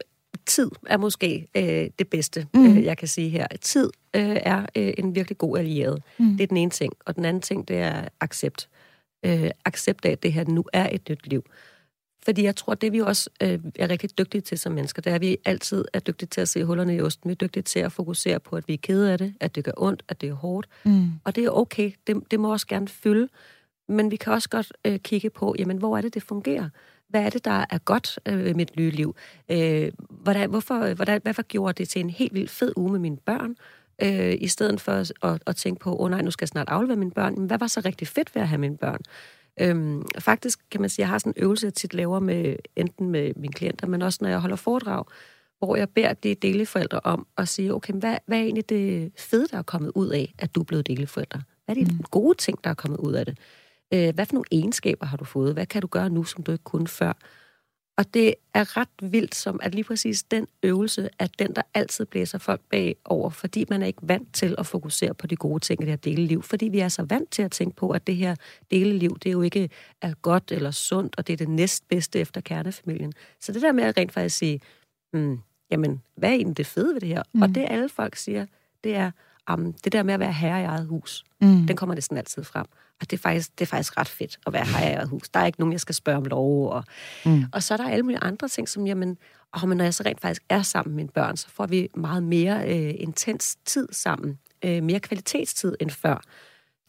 tid er måske øh, det bedste, Mm. mm. øh, jeg kan sige her. Tid øh, er øh, en virkelig god allieret. Mm. Det er den ene ting. Og den anden ting, det er accept. Øh, accept af, at det her nu er et nyt liv. Fordi jeg tror, det vi også øh, er rigtig dygtige til som mennesker, det er, at vi altid er dygtige til at se hullerne i osten. Vi er dygtige til at fokusere på, at vi er kede af det, at det gør ondt, at det er hårdt. Mm. Og det er okay, det, det må også gerne fylde. Men vi kan også godt øh, kigge på, jamen, hvor er det, det fungerer? Hvad er det, der er godt øh, med mit nye liv? Øh, hvordan, hvorfor, hvordan, hvorfor gjorde det til en helt vildt fed uge med mine børn? Øh, I stedet for at, at, at tænke på, åh oh, nej, nu skal jeg snart aflevere mine børn. Men hvad var så rigtig fedt ved at have mine børn? Øhm, faktisk kan man sige, at jeg har sådan en øvelse, jeg tit laver med, enten med mine klienter, men også når jeg holder foredrag, hvor jeg beder de deleforældre om at sige, okay, hvad, hvad er egentlig det fede, der er kommet ud af, at du er blevet deleforældre? Hvad er de mm. gode ting, der er kommet ud af det? Øh, hvad for nogle egenskaber har du fået? Hvad kan du gøre nu, som du ikke kunne før? Og det er ret vildt, som at lige præcis den øvelse er den, der altid blæser folk bagover, fordi man er ikke vant til at fokusere på de gode ting i det her deleliv. Fordi vi er så vant til at tænke på, at det her deleliv, det er jo ikke er godt eller sundt, og det er det næstbedste efter kernefamilien. Så det der med at rent faktisk sige, hmm, jamen, hvad er egentlig det fede ved det her? Mm. Og det alle folk siger, det er, um, det der med at være herre i eget hus, mm. den kommer næsten altid frem. Og det er, faktisk, det er faktisk ret fedt at være herre i eget hus. Der er ikke nogen, jeg skal spørge om lov. Og, mm. og så er der alle mulige andre ting, som, jamen, men når jeg så rent faktisk er sammen med mine børn, så får vi meget mere øh, intens tid sammen. Øh, mere kvalitetstid end før.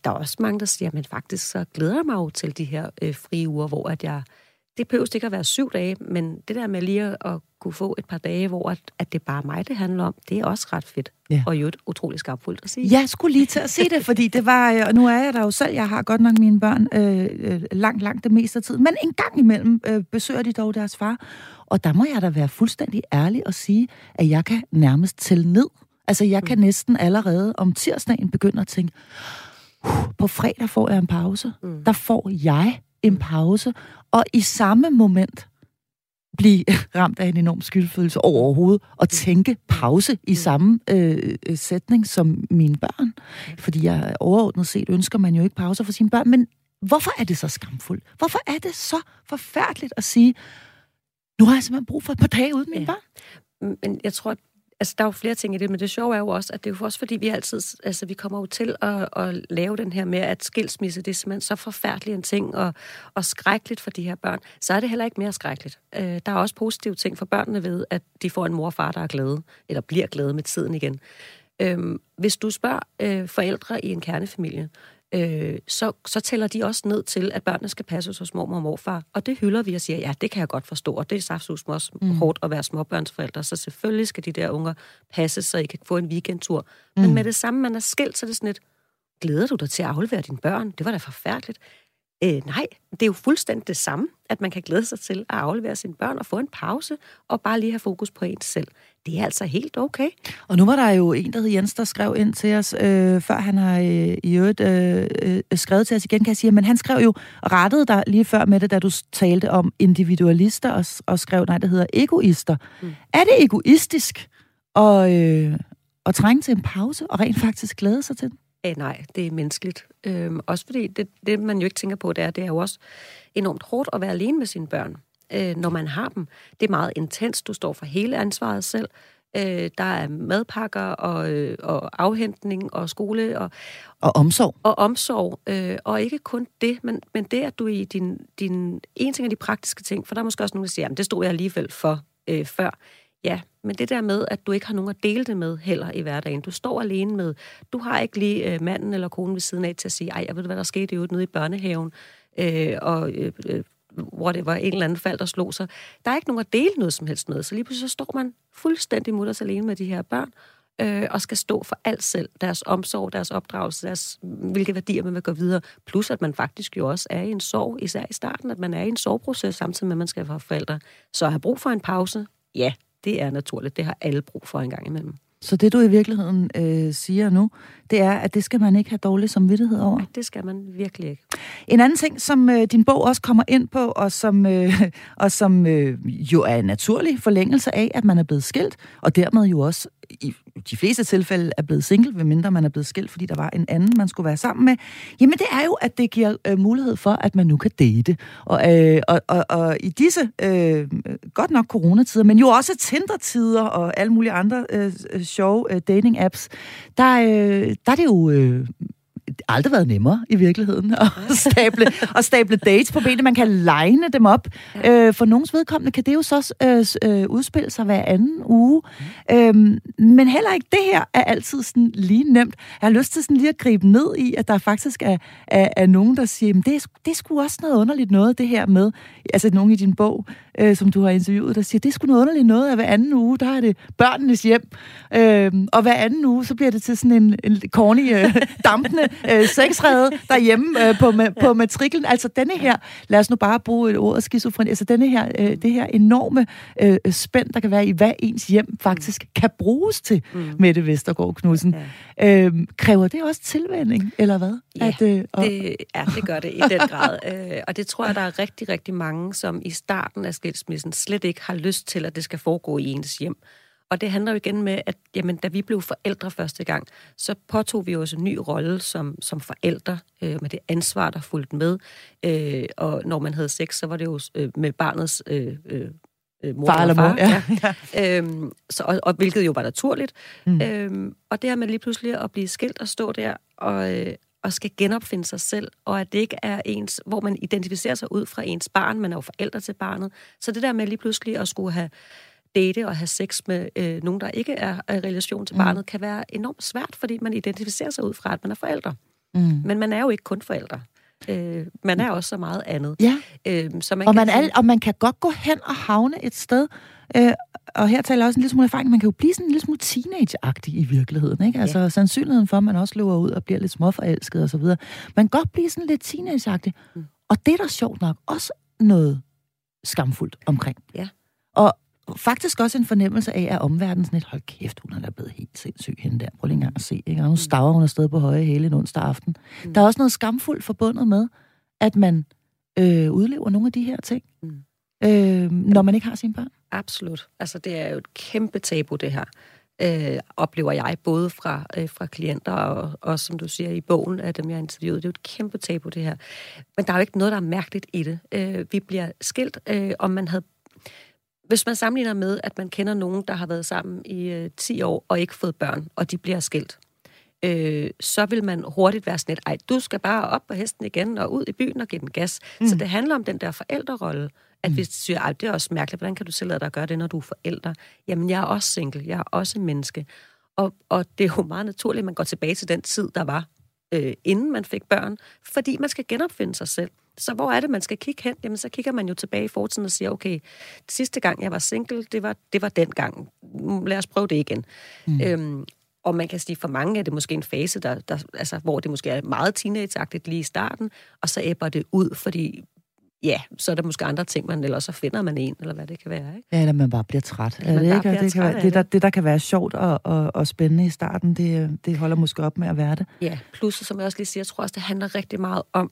Der er også mange, der siger, men faktisk så glæder jeg mig jo til de her øh, frie uger, hvor at jeg det behøver ikke at være syv dage, men det der med lige at kunne få et par dage, hvor at, at det er bare mig, det handler om, det er også ret fedt. Ja. Og jo et utroligt skarpfuldt at sige. Jeg skulle lige til at sige det, fordi det var, og nu er jeg der jo selv, jeg har godt nok mine børn øh, øh, langt, langt det meste af tiden, men en gang imellem øh, besøger de dog deres far, og der må jeg da være fuldstændig ærlig og sige, at jeg kan nærmest tælle ned. Altså, jeg kan mm. næsten allerede om tirsdagen begynde at tænke, på fredag får jeg en pause. Mm. Der får jeg en pause, og i samme moment blive ramt af en enorm skyldfølelse overhovedet, og tænke pause i samme øh, øh, sætning som mine børn. Fordi jeg overordnet set ønsker man jo ikke pause for sine børn, men hvorfor er det så skamfuldt? Hvorfor er det så forfærdeligt at sige, nu har jeg simpelthen brug for et par dage uden mine ja. børn? Men jeg tror, altså, der er jo flere ting i det, men det sjove er jo også, at det er jo også fordi, vi altid, altså, vi kommer jo til at, at lave den her med, at skilsmisse, det er simpelthen så forfærdelig en ting, og, og skrækkeligt for de her børn, så er det heller ikke mere skrækkeligt. Øh, der er også positive ting for børnene ved, at de får en mor og far, der er glade, eller bliver glade med tiden igen. Øh, hvis du spørger øh, forældre i en kernefamilie, øh, så, så tæller de også ned til, at børnene skal passes hos mormor og morfar. Og det hylder vi og siger, ja, det kan jeg godt forstå, og det er saftsus også mm. hårdt at være småbørnsforældre, så selvfølgelig skal de der unger passes, så I kan få en weekendtur. Mm. Men med det samme, man er skilt, så er det sådan et, glæder du dig til at aflevere dine børn? Det var da forfærdeligt. Øh, nej, det er jo fuldstændig det samme, at man kan glæde sig til at aflevere sine børn og få en pause, og bare lige have fokus på en selv. Det er altså helt okay. Og nu var der jo en, der hed Jens, der skrev ind til os, øh, før han har øh, i øvrigt øh, øh, skrevet til os igen, kan jeg sige, men han skrev jo, rettede dig lige før med det, da du talte om individualister, og, og skrev, nej, det hedder egoister. Mm. Er det egoistisk at, øh, at trænge til en pause, og rent faktisk glæde sig til den? Æh, nej, det er menneskeligt. Øhm, også fordi det, det, man jo ikke tænker på, det er, det er jo også enormt hårdt at være alene med sine børn, øh, når man har dem. Det er meget intens. Du står for hele ansvaret selv. Øh, der er madpakker og, øh, og afhentning og skole. Og, og omsorg. Og omsorg. Øh, og ikke kun det, men, men det, at du i din, din... En ting af de praktiske ting, for der er måske også nogen, der siger, at det stod jeg alligevel for øh, før. Ja, men det der med, at du ikke har nogen at dele det med heller i hverdagen. Du står alene med, du har ikke lige øh, manden eller konen ved siden af til at sige, ej, jeg ved hvad der skete jo nede i børnehaven, øh, og øh, whatever, hvor det var en eller anden fald, der slog sig. Der er ikke nogen at dele noget som helst med, så lige pludselig så står man fuldstændig mutters alene med de her børn, øh, og skal stå for alt selv. Deres omsorg, deres opdragelse, deres, hvilke værdier man vil gå videre. Plus at man faktisk jo også er i en sorg, især i starten, at man er i en sorgproces, samtidig med, at man skal være forældre. Så at have brug for en pause, ja, det er naturligt. Det har alle brug for en gang imellem. Så det, du i virkeligheden øh, siger nu, det er, at det skal man ikke have dårlig samvittighed over? Nej, det skal man virkelig ikke. En anden ting, som øh, din bog også kommer ind på, og som, øh, og som øh, jo er en naturlig forlængelse af, at man er blevet skilt, og dermed jo også i de fleste tilfælde er blevet single, medmindre man er blevet skilt, fordi der var en anden, man skulle være sammen med, jamen det er jo, at det giver øh, mulighed for, at man nu kan date. Og, øh, og, og, og i disse, øh, godt nok coronatider, men jo også Tinder-tider og alle mulige andre øh, øh sjove øh, dating-apps, der, øh, der er det jo øh, aldrig været nemmere i virkeligheden at stable, at stable dates på benene. Man kan legne dem op. Øh, for nogens vedkommende kan det jo så øh, øh, udspille sig hver anden uge. Øhm, men heller ikke det her er altid sådan lige nemt. Jeg har lyst til sådan lige at gribe ned i, at der faktisk er, er, er nogen, der siger, det, er, det er sgu også noget underligt noget, det her med, altså nogen i din bog, øh, som du har interviewet, der siger, det er sgu noget underligt noget, at hver anden uge, der er det børnenes hjem. Øh, og hver anden uge, så bliver det til sådan en, en corny, øh, dampende øh, sexrede derhjemme øh, på, ma- på matriklen. Altså denne her, lad os nu bare bruge et ord skizofreni, altså denne her, øh, det her enorme øh, spænd, der kan være i, hvad ens hjem faktisk mm. kan bruges til, mm. Mette Vestergaard Knudsen. Ja. Øh, kræver det også tilvænding, eller hvad? Ja, at, øh, og... det, ja, det gør det i den grad. øh, og det tror jeg, der er rigtig, rigtig mange, som i starten af skilsmissen slet ikke har lyst til, at det skal foregå i ens hjem. Og det handler jo igen med, at jamen, da vi blev forældre første gang, så påtog vi også en ny rolle som, som forældre, øh, med det ansvar, der fulgte med. Øh, og når man havde sex, så var det jo øh, med barnets øh, øh, mor far eller far. mor, ja. ja. øhm, så, og, og hvilket jo var naturligt. Mm. Øhm, og det her med lige pludselig at blive skilt og stå der og, øh, og skal genopfinde sig selv, og at det ikke er ens, hvor man identificerer sig ud fra ens barn, man er jo forældre til barnet. Så det der med lige pludselig at skulle have date og have sex med øh, nogen, der ikke er i relation til mm. barnet, kan være enormt svært, fordi man identificerer sig ud fra, at man er forældre. Mm. Men man er jo ikke kun forældre. Øh, man er også så meget andet. Ja. Øh, så man og, man er, og man kan godt gå hen og havne et sted, øh, og her taler jeg også en lille smule erfaring, man kan jo blive sådan en lille smule teenage i virkeligheden, ikke? Altså ja. sandsynligheden for, at man også løber ud og bliver lidt småforelsket og så videre. Man kan godt blive sådan lidt teenage mm. og det er der sjovt nok også noget skamfuldt omkring. Ja. Og faktisk også en fornemmelse af, at omverdenen sådan lidt, hold kæft, hun er da blevet helt sindssyg hende der. Prøv lige engang at se, ikke? Og nu mm. staver hun afsted på høje hele en onsdag aften. Mm. Der er også noget skamfuldt forbundet med, at man øh, udlever nogle af de her ting, mm. øh, når man ikke har sine børn. Absolut. Altså, det er jo et kæmpe tabu, det her. Øh, oplever jeg, både fra, øh, fra klienter og, og, som du siger, i bogen af dem, jeg har interviewet. Det er jo et kæmpe tabu, det her. Men der er jo ikke noget, der er mærkeligt i det. Øh, vi bliver skilt, øh, om man havde hvis man sammenligner med, at man kender nogen, der har været sammen i øh, 10 år og ikke fået børn, og de bliver skilt, øh, så vil man hurtigt være sådan et, ej, du skal bare op på hesten igen og ud i byen og give den gas. Mm. Så det handler om den der forældrerolle, at mm. vi siger, ej, det er også mærkeligt, hvordan kan du lade dig gøre det, når du er forældre? Jamen, jeg er også single, jeg er også menneske. Og, og det er jo meget naturligt, at man går tilbage til den tid, der var, øh, inden man fik børn, fordi man skal genopfinde sig selv. Så hvor er det, man skal kigge hen? Jamen, så kigger man jo tilbage i fortiden og siger, okay, sidste gang jeg var single, det var, det var den gang. Lad os prøve det igen. Mm. Øhm, og man kan sige, for mange er det måske en fase, der, der, altså, hvor det måske er meget teenageagtigt lige i starten, og så æbber det ud, fordi ja, så er der måske andre ting, man, eller så finder man en, eller hvad det kan være. Ikke? Ja, eller man bare bliver træt. Ja, det, ikke? det, kan være, det, der, det, der kan være sjovt og, og, og spændende i starten, det, det holder måske op med at være det. Ja, plus, som jeg også lige siger, jeg tror også, det handler rigtig meget om,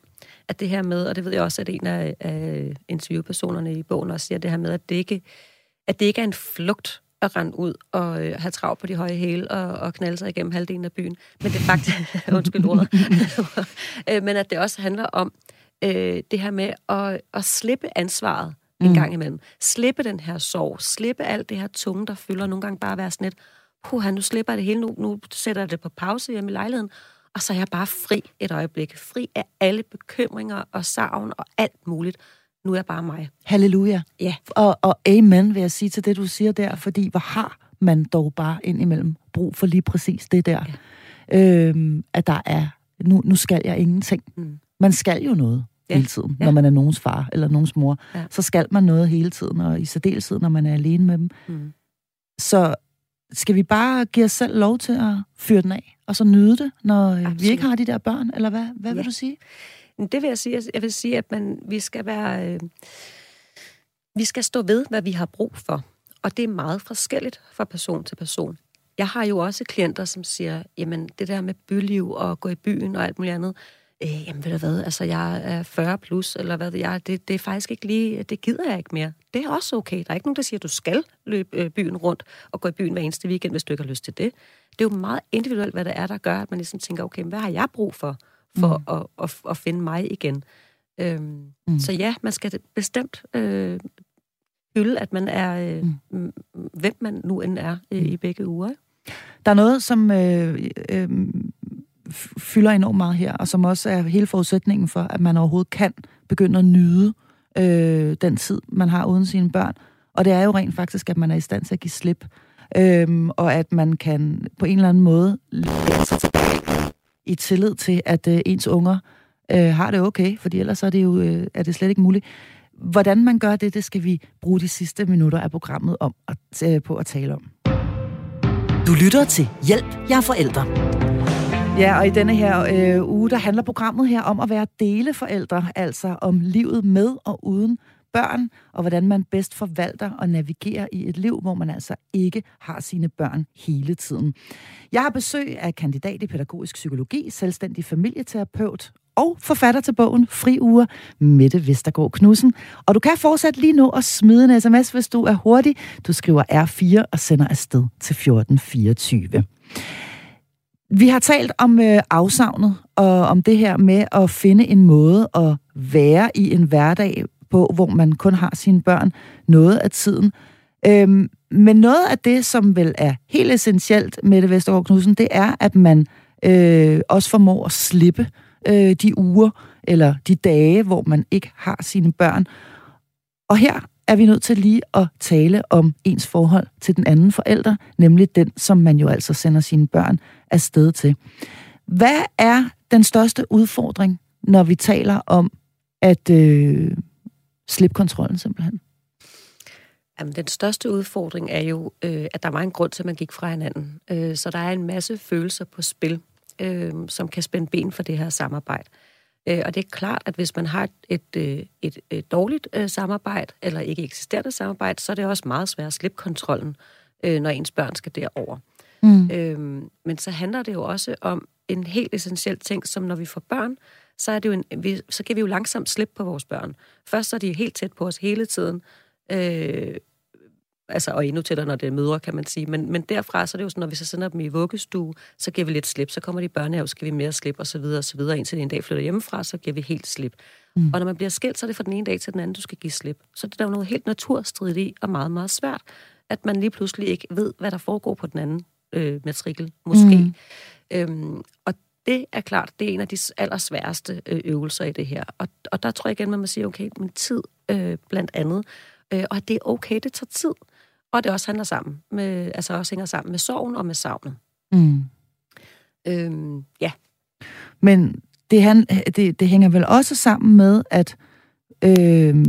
at det her med, og det ved jeg også, at en af, af interviewpersonerne i bogen også siger, det her med, at det ikke, at det ikke er en flugt at rende ud og øh, have travlt på de høje hæle og, og knalde sig igennem halvdelen af byen. Men det er faktisk, undskyld ordet, øh, men at det også handler om, øh, det her med at, at slippe ansvaret mm. en gang imellem. Slippe den her sorg, slippe alt det her tunge, der fylder nogle gange bare være sådan lidt, puha, nu slipper jeg det hele, nu, nu sætter jeg det på pause hjemme i lejligheden, og så er jeg bare fri et øjeblik. Fri af alle bekymringer og savn og alt muligt. Nu er jeg bare mig. Halleluja. Ja. Og, og amen vil jeg sige til det, du siger der, fordi hvor har man dog bare indimellem brug for lige præcis det der. Ja. Øhm, at der er, nu, nu skal jeg ingenting. Mm. Man skal jo noget ja. hele tiden, ja. når man er nogens far eller nogens mor. Ja. Så skal man noget hele tiden, og i særdeleshed, når man er alene med dem. Mm. Så skal vi bare give os selv lov til at fyre den af, og så nyde det, når Absolut. Øh, vi ikke har de der børn, eller hvad, hvad ja. vil du sige? Det vil jeg sige. Jeg vil sige, at man, vi skal være... Øh, vi skal stå ved, hvad vi har brug for. Og det er meget forskelligt fra person til person. Jeg har jo også klienter, som siger, jamen det der med byliv og gå i byen og alt muligt andet, øh, jamen ved du hvad, altså jeg er 40 plus, eller hvad jeg, det, det er faktisk ikke lige, det gider jeg ikke mere. Det er også okay. Der er ikke nogen, der siger, at du skal løbe øh, byen rundt og gå i byen hver eneste weekend, hvis du ikke har lyst til det. Det er jo meget individuelt, hvad det er, der gør, at man ligesom tænker, okay, hvad har jeg brug for, for mm. at, at, at finde mig igen? Øhm, mm. Så ja, man skal bestemt øh, hylde, at man er, øh, mm. hvem man nu end er øh, i begge uger. Der er noget, som øh, øh, fylder enormt meget her, og som også er hele forudsætningen for, at man overhovedet kan begynde at nyde øh, den tid, man har uden sine børn. Og det er jo rent faktisk, at man er i stand til at give slip, øh, og at man kan på en eller anden måde lære sig tilbage i tillid til, at øh, ens unger øh, har det okay, fordi ellers er det jo øh, er det slet ikke muligt. Hvordan man gør det, det skal vi bruge de sidste minutter af programmet om at, øh, på at tale om. Du lytter til Hjælp, jeg er forældre. Ja, og i denne her øh, uge, der handler programmet her om at være deleforældre, altså om livet med og uden børn, og hvordan man bedst forvalter og navigerer i et liv, hvor man altså ikke har sine børn hele tiden. Jeg har besøg af kandidat i pædagogisk psykologi, selvstændig familieterapeut og forfatter til bogen Fri Uger, Mette Vestergaard Knudsen. Og du kan fortsat lige nu at smide en sms, hvis du er hurtig. Du skriver R4 og sender afsted til 1424. Vi har talt om øh, afsavnet og om det her med at finde en måde at være i en hverdag på, hvor man kun har sine børn noget af tiden. Øhm, men noget af det, som vel er helt essentielt med det Vestergaard Knudsen, det er, at man øh, også formår at slippe øh, de uger eller de dage, hvor man ikke har sine børn. Og her er vi nødt til lige at tale om ens forhold til den anden forælder, nemlig den, som man jo altså sender sine børn afsted til. Hvad er den største udfordring, når vi taler om at øh, slippe kontrollen simpelthen? Jamen, den største udfordring er jo, øh, at der var en grund til, at man gik fra hinanden. Øh, så der er en masse følelser på spil, øh, som kan spænde ben for det her samarbejde. Øh, og det er klart, at hvis man har et, øh, et, et, et dårligt øh, samarbejde, eller ikke eksisterende samarbejde, så er det også meget svært at slippe kontrollen, øh, når ens børn skal derover. Mm. Øhm, men så handler det jo også om en helt essentiel ting, som når vi får børn, så, er det jo en, vi, så kan vi jo langsomt slippe på vores børn. Først så er de helt tæt på os hele tiden, øh, altså, og endnu tættere, når det er mødre, kan man sige. Men, men derfra, så er det jo sådan, når vi så sender dem i vuggestue, så giver vi lidt slip. Så kommer de i børnehave, så giver vi mere slip, og så videre, og så videre. Indtil de en dag flytter hjemmefra, så giver vi helt slip. Mm. Og når man bliver skilt, så er det fra den ene dag til den anden, du skal give slip. Så det er der jo noget helt naturstridigt i, og meget, meget svært, at man lige pludselig ikke ved, hvad der foregår på den anden øh, matrikel, måske. Mm. Øhm, og det er klart, det er en af de allersværeste øh, øvelser i det her. Og, og der tror jeg igen, man må sige, okay, men tid øh, blandt andet. Øh, og det er okay, det tager tid. Og det også handler sammen med, altså også hænger sammen med sorgen og med savnet. Mm. Øhm, ja. Men det, han, det, det hænger vel også sammen med, at øh,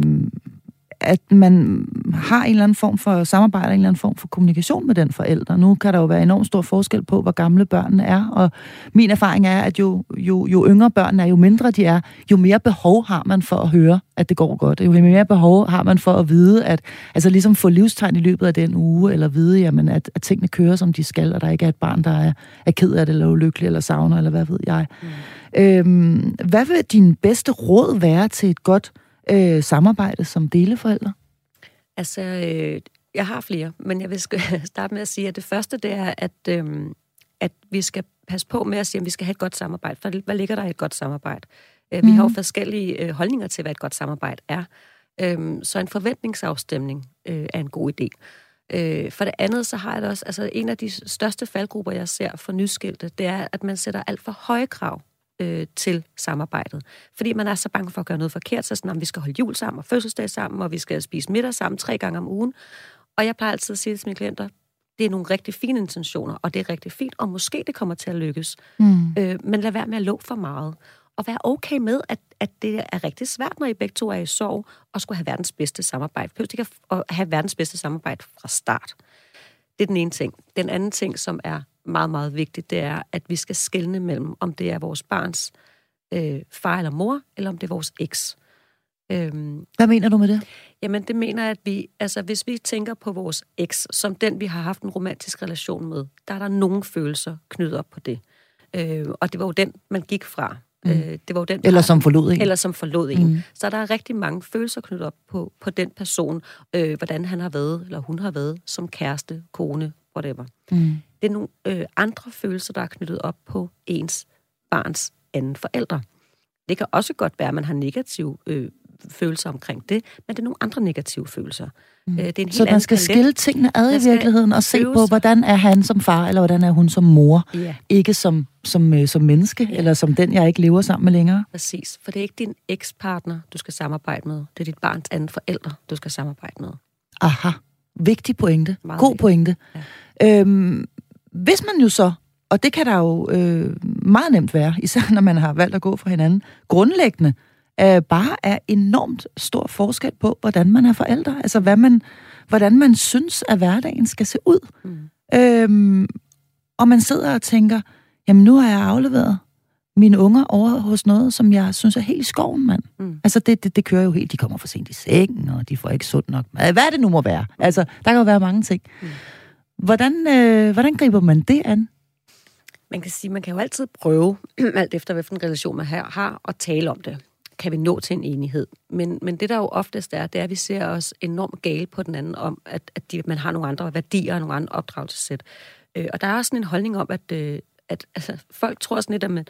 at man har en eller anden form for samarbejde, en eller anden form for kommunikation med den forælder. Nu kan der jo være enormt stor forskel på, hvor gamle børnene er, og min erfaring er, at jo, jo, jo yngre børnene er, jo mindre de er, jo mere behov har man for at høre, at det går godt. Jo mere behov har man for at vide, at altså ligesom få livstegn i løbet af den uge, eller vide, jamen, at, at tingene kører, som de skal, og der ikke er et barn, der er, er ked af det, eller ulykkelig, eller savner, eller hvad ved jeg. Mm. Øhm, hvad vil din bedste råd være til et godt øh, samarbejde som deleforældre? Altså, øh, jeg har flere, men jeg vil starte med at sige, at det første det er, at, øh, at vi skal passe på med at sige, at vi skal have et godt samarbejde. For hvad ligger der i et godt samarbejde? Øh, vi mm. har jo mhm. forskellige øh, holdninger til, hvad et godt samarbejde er. Øh, så en forventningsafstemning øh, er en god idé. Øh, for det andet, så har jeg det også, altså en af de største faldgrupper, jeg ser for nyskilte, det er, at man sætter alt for høje krav øh, til samarbejdet. Fordi man er så bange for at gøre noget forkert, så sådan, at vi skal holde jul sammen og fødselsdag sammen, og vi skal spise middag sammen tre gange om ugen. Og jeg plejer altid at sige til mine klienter, det er nogle rigtig fine intentioner, og det er rigtig fint, og måske det kommer til at lykkes. Mm. Øh, men lad være med at love for meget. Og være okay med, at, at det er rigtig svært, når I begge to er i sorg, og skulle have verdens bedste samarbejde. Behøver ikke at have verdens bedste samarbejde fra start. Det er den ene ting. Den anden ting, som er meget, meget vigtigt, det er, at vi skal skelne mellem, om det er vores barns øh, far eller mor, eller om det er vores eks. Øhm, Hvad mener du med det? Jamen, det mener at vi, altså hvis vi tænker på vores eks, som den, vi har haft en romantisk relation med, der er der nogle følelser knyttet op på det. Øh, og det var jo den, man gik fra. Mm. Øh, det var jo den, eller som forlod en. Eller som forlod en. Mm. Så der er rigtig mange følelser knyttet op på, på den person, øh, hvordan han har været, eller hun har været, som kæreste, kone, whatever. Mm. Det er nogle øh, andre følelser, der er knyttet op på ens barns anden forældre. Det kan også godt være, at man har negative øh, følelser omkring det, men det er nogle andre negative følelser. Mm. Øh, det er en så man skal skille tingene ad i virkeligheden og se på, hvordan er han som far, eller hvordan er hun som mor, ja. ikke som, som, øh, som menneske, ja. eller som den, jeg ikke lever sammen med længere. Præcis, for det er ikke din ekspartner, du skal samarbejde med. Det er dit barns anden forældre, du skal samarbejde med. Aha, vigtig pointe. Meget God vigtig. pointe. Ja. Øhm, hvis man jo så, og det kan der jo øh, meget nemt være, især når man har valgt at gå fra hinanden, grundlæggende øh, bare er enormt stor forskel på, hvordan man er forældre. Altså, hvad man, hvordan man synes, at hverdagen skal se ud. Mm. Øhm, og man sidder og tænker, jamen nu har jeg afleveret mine unger over hos noget, som jeg synes er helt i skoven, mand. Mm. Altså, det, det, det kører jo helt. De kommer for sent i sengen, og de får ikke sundt nok mad. Hvad det nu må være? Altså, der kan jo være mange ting. Mm. Hvordan, øh, hvordan griber man det an? Man kan sige, man kan jo altid prøve, alt efter hvilken relation man har, har, at tale om det. Kan vi nå til en enighed? Men, men det, der jo oftest er, det er, at vi ser os enormt gale på den anden om, at, at de, man har nogle andre værdier og nogle andre opdragelsessæt. Øh, og der er også sådan en holdning om, at, øh, at altså, folk tror sådan lidt, at man,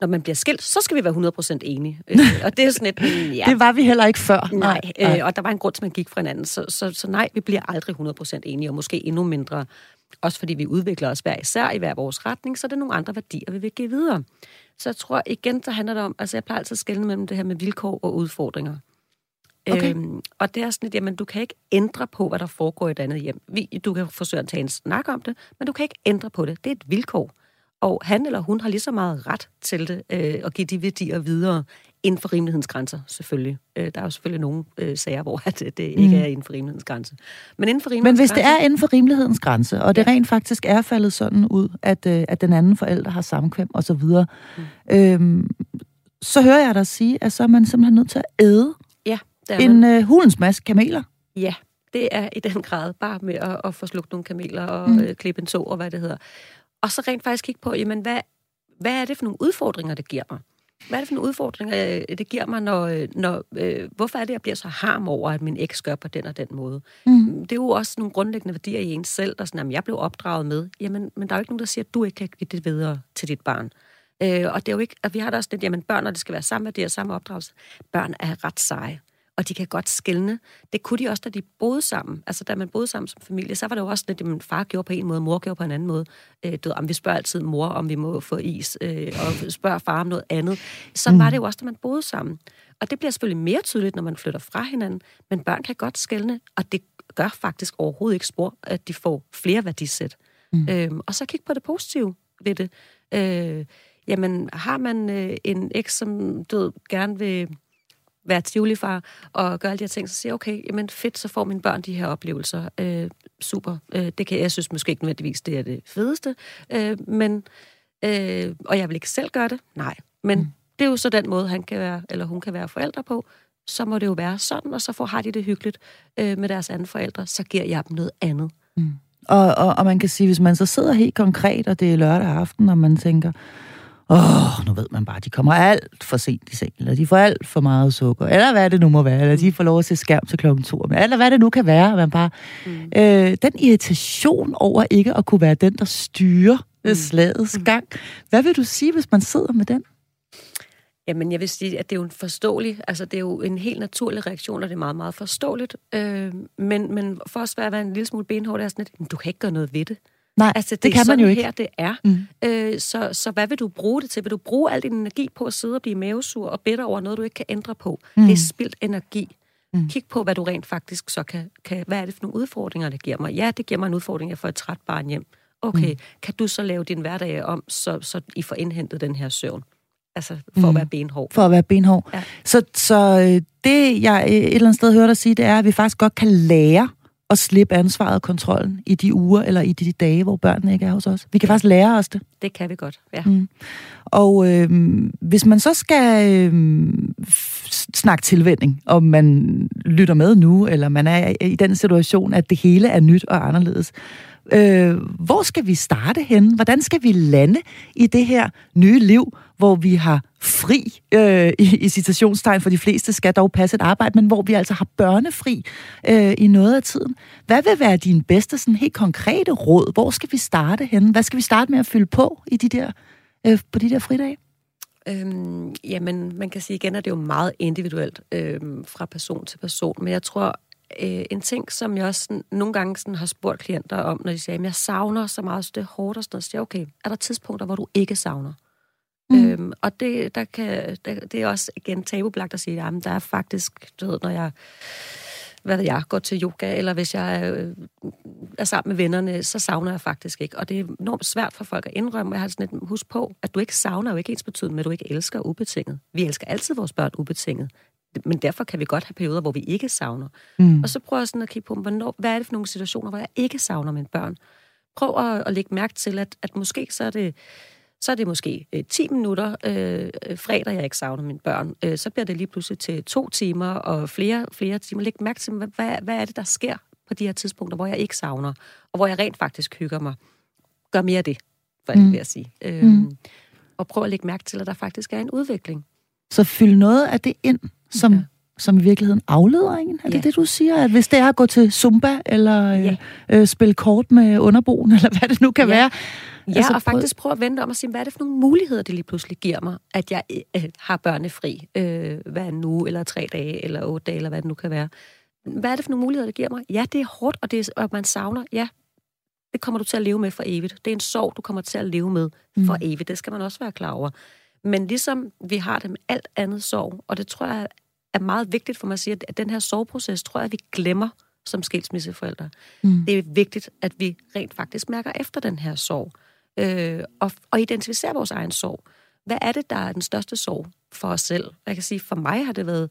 når man bliver skilt, så skal vi være 100% enige. Øh, og det er sådan et... Ja, det var vi heller ikke før. Nej, nej. Øh, og der var en grund til, at man gik fra hinanden. Så, så, så nej, vi bliver aldrig 100% enige, og måske endnu mindre. Også fordi vi udvikler os hver især i hver vores retning, så er det nogle andre værdier, vi vil give videre. Så jeg tror igen, der handler det om... Altså, jeg plejer altid at skelne mellem det her med vilkår og udfordringer. Okay. Øhm, og det er sådan, at jamen, du kan ikke ændre på, hvad der foregår i et andet hjem. Vi, du kan forsøge at tage en snak om det, men du kan ikke ændre på det. Det er et vilkår. Og han eller hun har lige så meget ret til det, øh, at give de værdier videre, inden for rimelighedens grænser, selvfølgelig. Øh, der er jo selvfølgelig nogle øh, sager, hvor at det ikke mm. er inden for rimelighedens grænse. Men inden for rimelighedens Men hvis grænse, det er inden for rimelighedens grænse, og det ja. rent faktisk er faldet sådan ud, at, øh, at den anden forælder har samkvem og så videre, mm. øhm, så hører jeg dig sige, at så er man simpelthen nødt til at æde ja, det er en øh, hulens masse kameler. Ja, det er i den grad bare med at, at få slugt nogle kameler og mm. øh, klippe en tog og hvad det hedder. Og så rent faktisk kigge på, jamen, hvad, hvad er det for nogle udfordringer, det giver mig? Hvad er det for nogle udfordringer, øh, det giver mig, når, øh, når øh, hvorfor er det, jeg bliver så harm over, at min eks gør på den og den måde? Mm. Det er jo også nogle grundlæggende værdier i en selv, der sådan, at jeg blev opdraget med. Jamen, men der er jo ikke nogen, der siger, at du ikke kan give det videre til dit barn. Øh, og det er jo ikke, at vi har da også lidt, jamen børn, når det skal være samme værdier og samme opdragelse, børn er ret seje og de kan godt skælne. Det kunne de også, da de boede sammen. Altså, da man boede sammen som familie, så var det jo også lidt, at min far gjorde på en måde, mor gjorde på en anden måde. Øh, du ved, om vi spørger altid mor, om vi må få is, øh, og spørger far om noget andet. Så mm. var det jo også, da man boede sammen. Og det bliver selvfølgelig mere tydeligt, når man flytter fra hinanden, men børn kan godt skælne, og det gør faktisk overhovedet ikke spor, at de får flere værdisæt. Mm. Øhm, og så kig på det positive ved det. Øh, jamen, har man øh, en eks, som du gerne vil være tivoli-far og gøre alle de her ting, så siger jeg, okay, jamen fedt, så får mine børn de her oplevelser. Øh, super. Øh, det kan jeg synes måske ikke nødvendigvis, det er det fedeste, øh, men, øh, og jeg vil ikke selv gøre det, nej. Men mm. det er jo så den måde, han kan være, eller hun kan være forældre på, så må det jo være sådan, og så får, har de det hyggeligt øh, med deres andre forældre, så giver jeg dem noget andet. Mm. Og, og, og man kan sige, hvis man så sidder helt konkret, og det er lørdag aften, og man tænker, åh, oh, nu ved man bare, de kommer alt for sent i seng, eller de får alt for meget sukker, eller hvad det nu må være, eller de får lov at se skærm til klokken to, eller hvad det nu kan være, man bare, mm. øh, den irritation over ikke at kunne være den, der styrer mm. slagets mm. gang. Hvad vil du sige, hvis man sidder med den? Jamen, jeg vil sige, at det er jo en forståelig, altså det er jo en helt naturlig reaktion, og det er meget, meget forståeligt. Øh, men, men for at være en lille smule benhård, det er sådan lidt, du kan ikke gøre noget ved det. Nej, altså, det, det kan man jo ikke. her, det er. Mm. Øh, så, så hvad vil du bruge det til? Vil du bruge al din energi på at sidde og blive mavesur og bitter over noget, du ikke kan ændre på? Mm. Det er spildt energi. Mm. Kig på, hvad du rent faktisk så kan, kan... Hvad er det for nogle udfordringer, det giver mig? Ja, det giver mig en udfordring, at få et træt barn hjem. Okay, mm. kan du så lave din hverdag om, så, så I får indhentet den her søvn? Altså, for mm. at være benhård. For at være benhård. Ja. Så, så øh, det, jeg et eller andet sted hører dig sige, det er, at vi faktisk godt kan lære at slippe ansvaret og kontrollen i de uger eller i de dage, hvor børnene ikke er hos os. Vi kan faktisk lære os det. Det kan vi godt, ja. Mm. Og øh, hvis man så skal øh, snakke tilvænding, og man lytter med nu, eller man er i den situation, at det hele er nyt og anderledes, øh, hvor skal vi starte henne? Hvordan skal vi lande i det her nye liv, hvor vi har fri, øh, i, i citationstegn, for de fleste skal dog passe et arbejde, men hvor vi altså har børnefri øh, i noget af tiden. Hvad vil være din bedste sådan helt konkrete råd? Hvor skal vi starte henne? Hvad skal vi starte med at fylde på i de der, øh, på de der fridage? Øhm, jamen, man kan sige igen, at det er jo meget individuelt øh, fra person til person, men jeg tror, øh, en ting, som jeg også sådan, nogle gange sådan, har spurgt klienter om, når de siger, at jeg savner så meget, så det er hårdt og sådan noget, så siger okay, er der tidspunkter, hvor du ikke savner? Mm. Øhm, og det, der kan, der, det er også igen tabubelagt at sige, at der er faktisk, du ved, når jeg hvad ved jeg, går til yoga, eller hvis jeg øh, er sammen med vennerne, så savner jeg faktisk ikke. Og det er enormt svært for folk at indrømme. Jeg har sådan et husk på, at du ikke savner jo ikke ens betydning, men du ikke elsker ubetinget. Vi elsker altid vores børn ubetinget. Men derfor kan vi godt have perioder, hvor vi ikke savner. Mm. Og så prøver jeg sådan at kigge på, hvornår, hvad er det for nogle situationer, hvor jeg ikke savner mine børn. Prøv at, at lægge mærke til, at, at måske så er det så er det måske øh, 10 minutter øh, fredag, jeg ikke savner mine børn. Øh, så bliver det lige pludselig til to timer og flere, flere timer. Læg mærke til, hvad, hvad er det, der sker på de her tidspunkter, hvor jeg ikke savner, og hvor jeg rent faktisk hygger mig. Gør mere af det, for mm. jeg sige. Øh, mm. Og prøv at lægge mærke til, at der faktisk er en udvikling. Så fyld noget af det ind, som, ja. Som i virkeligheden afleder en. Er ja. det det, du siger? At hvis det er at gå til Zumba, eller ja. øh, spille kort med underboen, eller hvad det nu kan ja. være, Ja, altså, og faktisk prøve at vente om og sige, hvad er det for nogle muligheder, det lige pludselig giver mig, at jeg øh, har børnefri, øh, hvad er nu, eller tre dage, eller otte dage, eller hvad det nu kan være. Hvad er det for nogle muligheder, det giver mig? Ja, det er hårdt, og, det er, og man savner. Ja, det kommer du til at leve med for evigt. Det er en sorg, du kommer til at leve med for mm. evigt. Det skal man også være klar over. Men ligesom vi har det med alt andet sorg, og det tror jeg er meget vigtigt for mig at sige, at den her sorgproces, tror jeg, vi glemmer som skilsmisseforældre. Mm. Det er vigtigt, at vi rent faktisk mærker efter den her sorg øh, og, og identificere vores egen sorg. Hvad er det, der er den største sorg for os selv? Jeg kan sige, for mig har det været,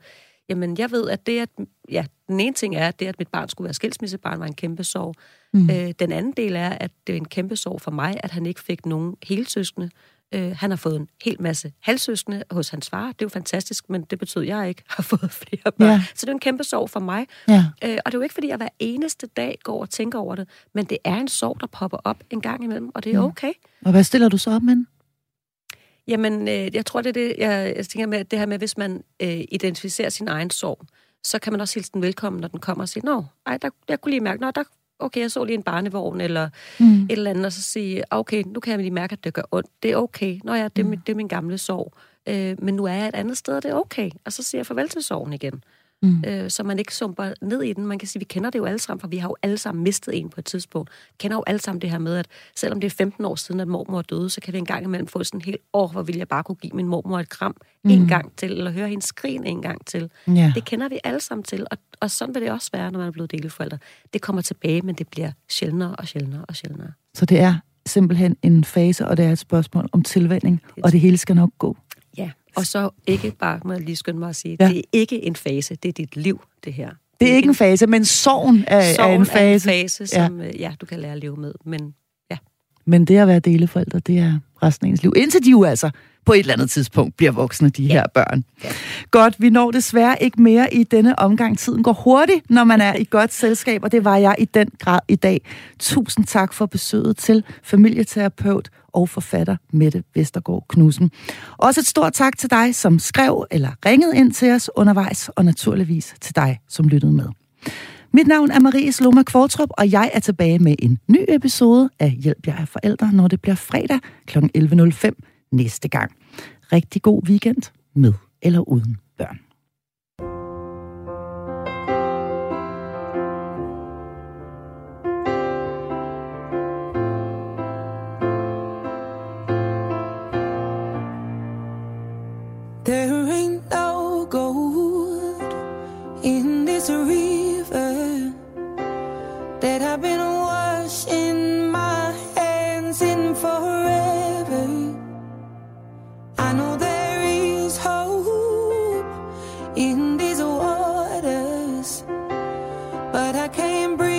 jamen jeg ved, at det, at, ja, den ene ting er, at det, at mit barn skulle være skilsmissebarn, var en kæmpe sorg. Mm. Øh, den anden del er, at det er en kæmpe sorg for mig, at han ikke fik nogen helsøskende. Øh, han har fået en hel masse halvsøskende hos hans far. Det er jo fantastisk, men det betyder, at jeg ikke har fået flere børn. Ja. Så det er en kæmpe sorg for mig. Ja. Øh, og det er jo ikke, fordi jeg hver eneste dag går og tænker over det, men det er en sorg, der popper op en gang imellem, og det er okay. Og hvad stiller du så op med? Jamen, øh, jeg tror, det er det, jeg, jeg tænker med, det her med, hvis man øh, identificerer sin egen sorg, så kan man også hilse den velkommen, når den kommer og sige, nå, ej, der, jeg kunne lige mærke, nå, der okay, jeg så lige en barnevogn eller mm. et eller andet, og så sige, okay, nu kan jeg lige mærke, at det gør ondt. Det er okay. Nå ja, det, mm. det er min gamle sorg. Øh, men nu er jeg et andet sted, og det er okay. Og så siger jeg farvel til sorgen igen mm. øh, så man ikke sumper ned i den. Man kan sige, vi kender det jo alle sammen, for vi har jo alle sammen mistet en på et tidspunkt. Vi kender jo alle sammen det her med, at selvom det er 15 år siden, at mormor døde, så kan vi en gang imellem få sådan helt, år, hvor vil jeg bare kunne give min mormor et kram mm. en gang til, eller høre hende skrige en gang til. Ja. Det kender vi alle sammen til, og, og sådan vil det også være, når man er blevet deleforældre. Det kommer tilbage, men det bliver sjældnere og sjældnere og sjældnere. Så det er simpelthen en fase, og det er et spørgsmål om tilvænding, og det hele skal nok gå. Og så ikke bare, må jeg lige skynde mig at sige, ja. det er ikke en fase, det er dit liv, det her. Det er ikke en fase, men sorgen er, sorgen er en fase. er en fase, som ja. Øh, ja, du kan lære at leve med, men ja. Men det at være deleforældre, det er resten af ens liv. Indtil de jo altså på et eller andet tidspunkt bliver voksne, de ja. her børn. Ja. Godt, vi når desværre ikke mere i denne omgang. Tiden går hurtigt, når man er i godt selskab, og det var jeg i den grad i dag. Tusind tak for besøget til familieterapeut og forfatter Mette Vestergaard Knudsen. Også et stort tak til dig, som skrev eller ringede ind til os undervejs, og naturligvis til dig, som lyttede med. Mit navn er Marie Sloma Kvartrup, og jeg er tilbage med en ny episode af Hjælp jer forældre, når det bliver fredag kl. 11.05 næste gang. Rigtig god weekend med eller uden børn. but I can't breathe.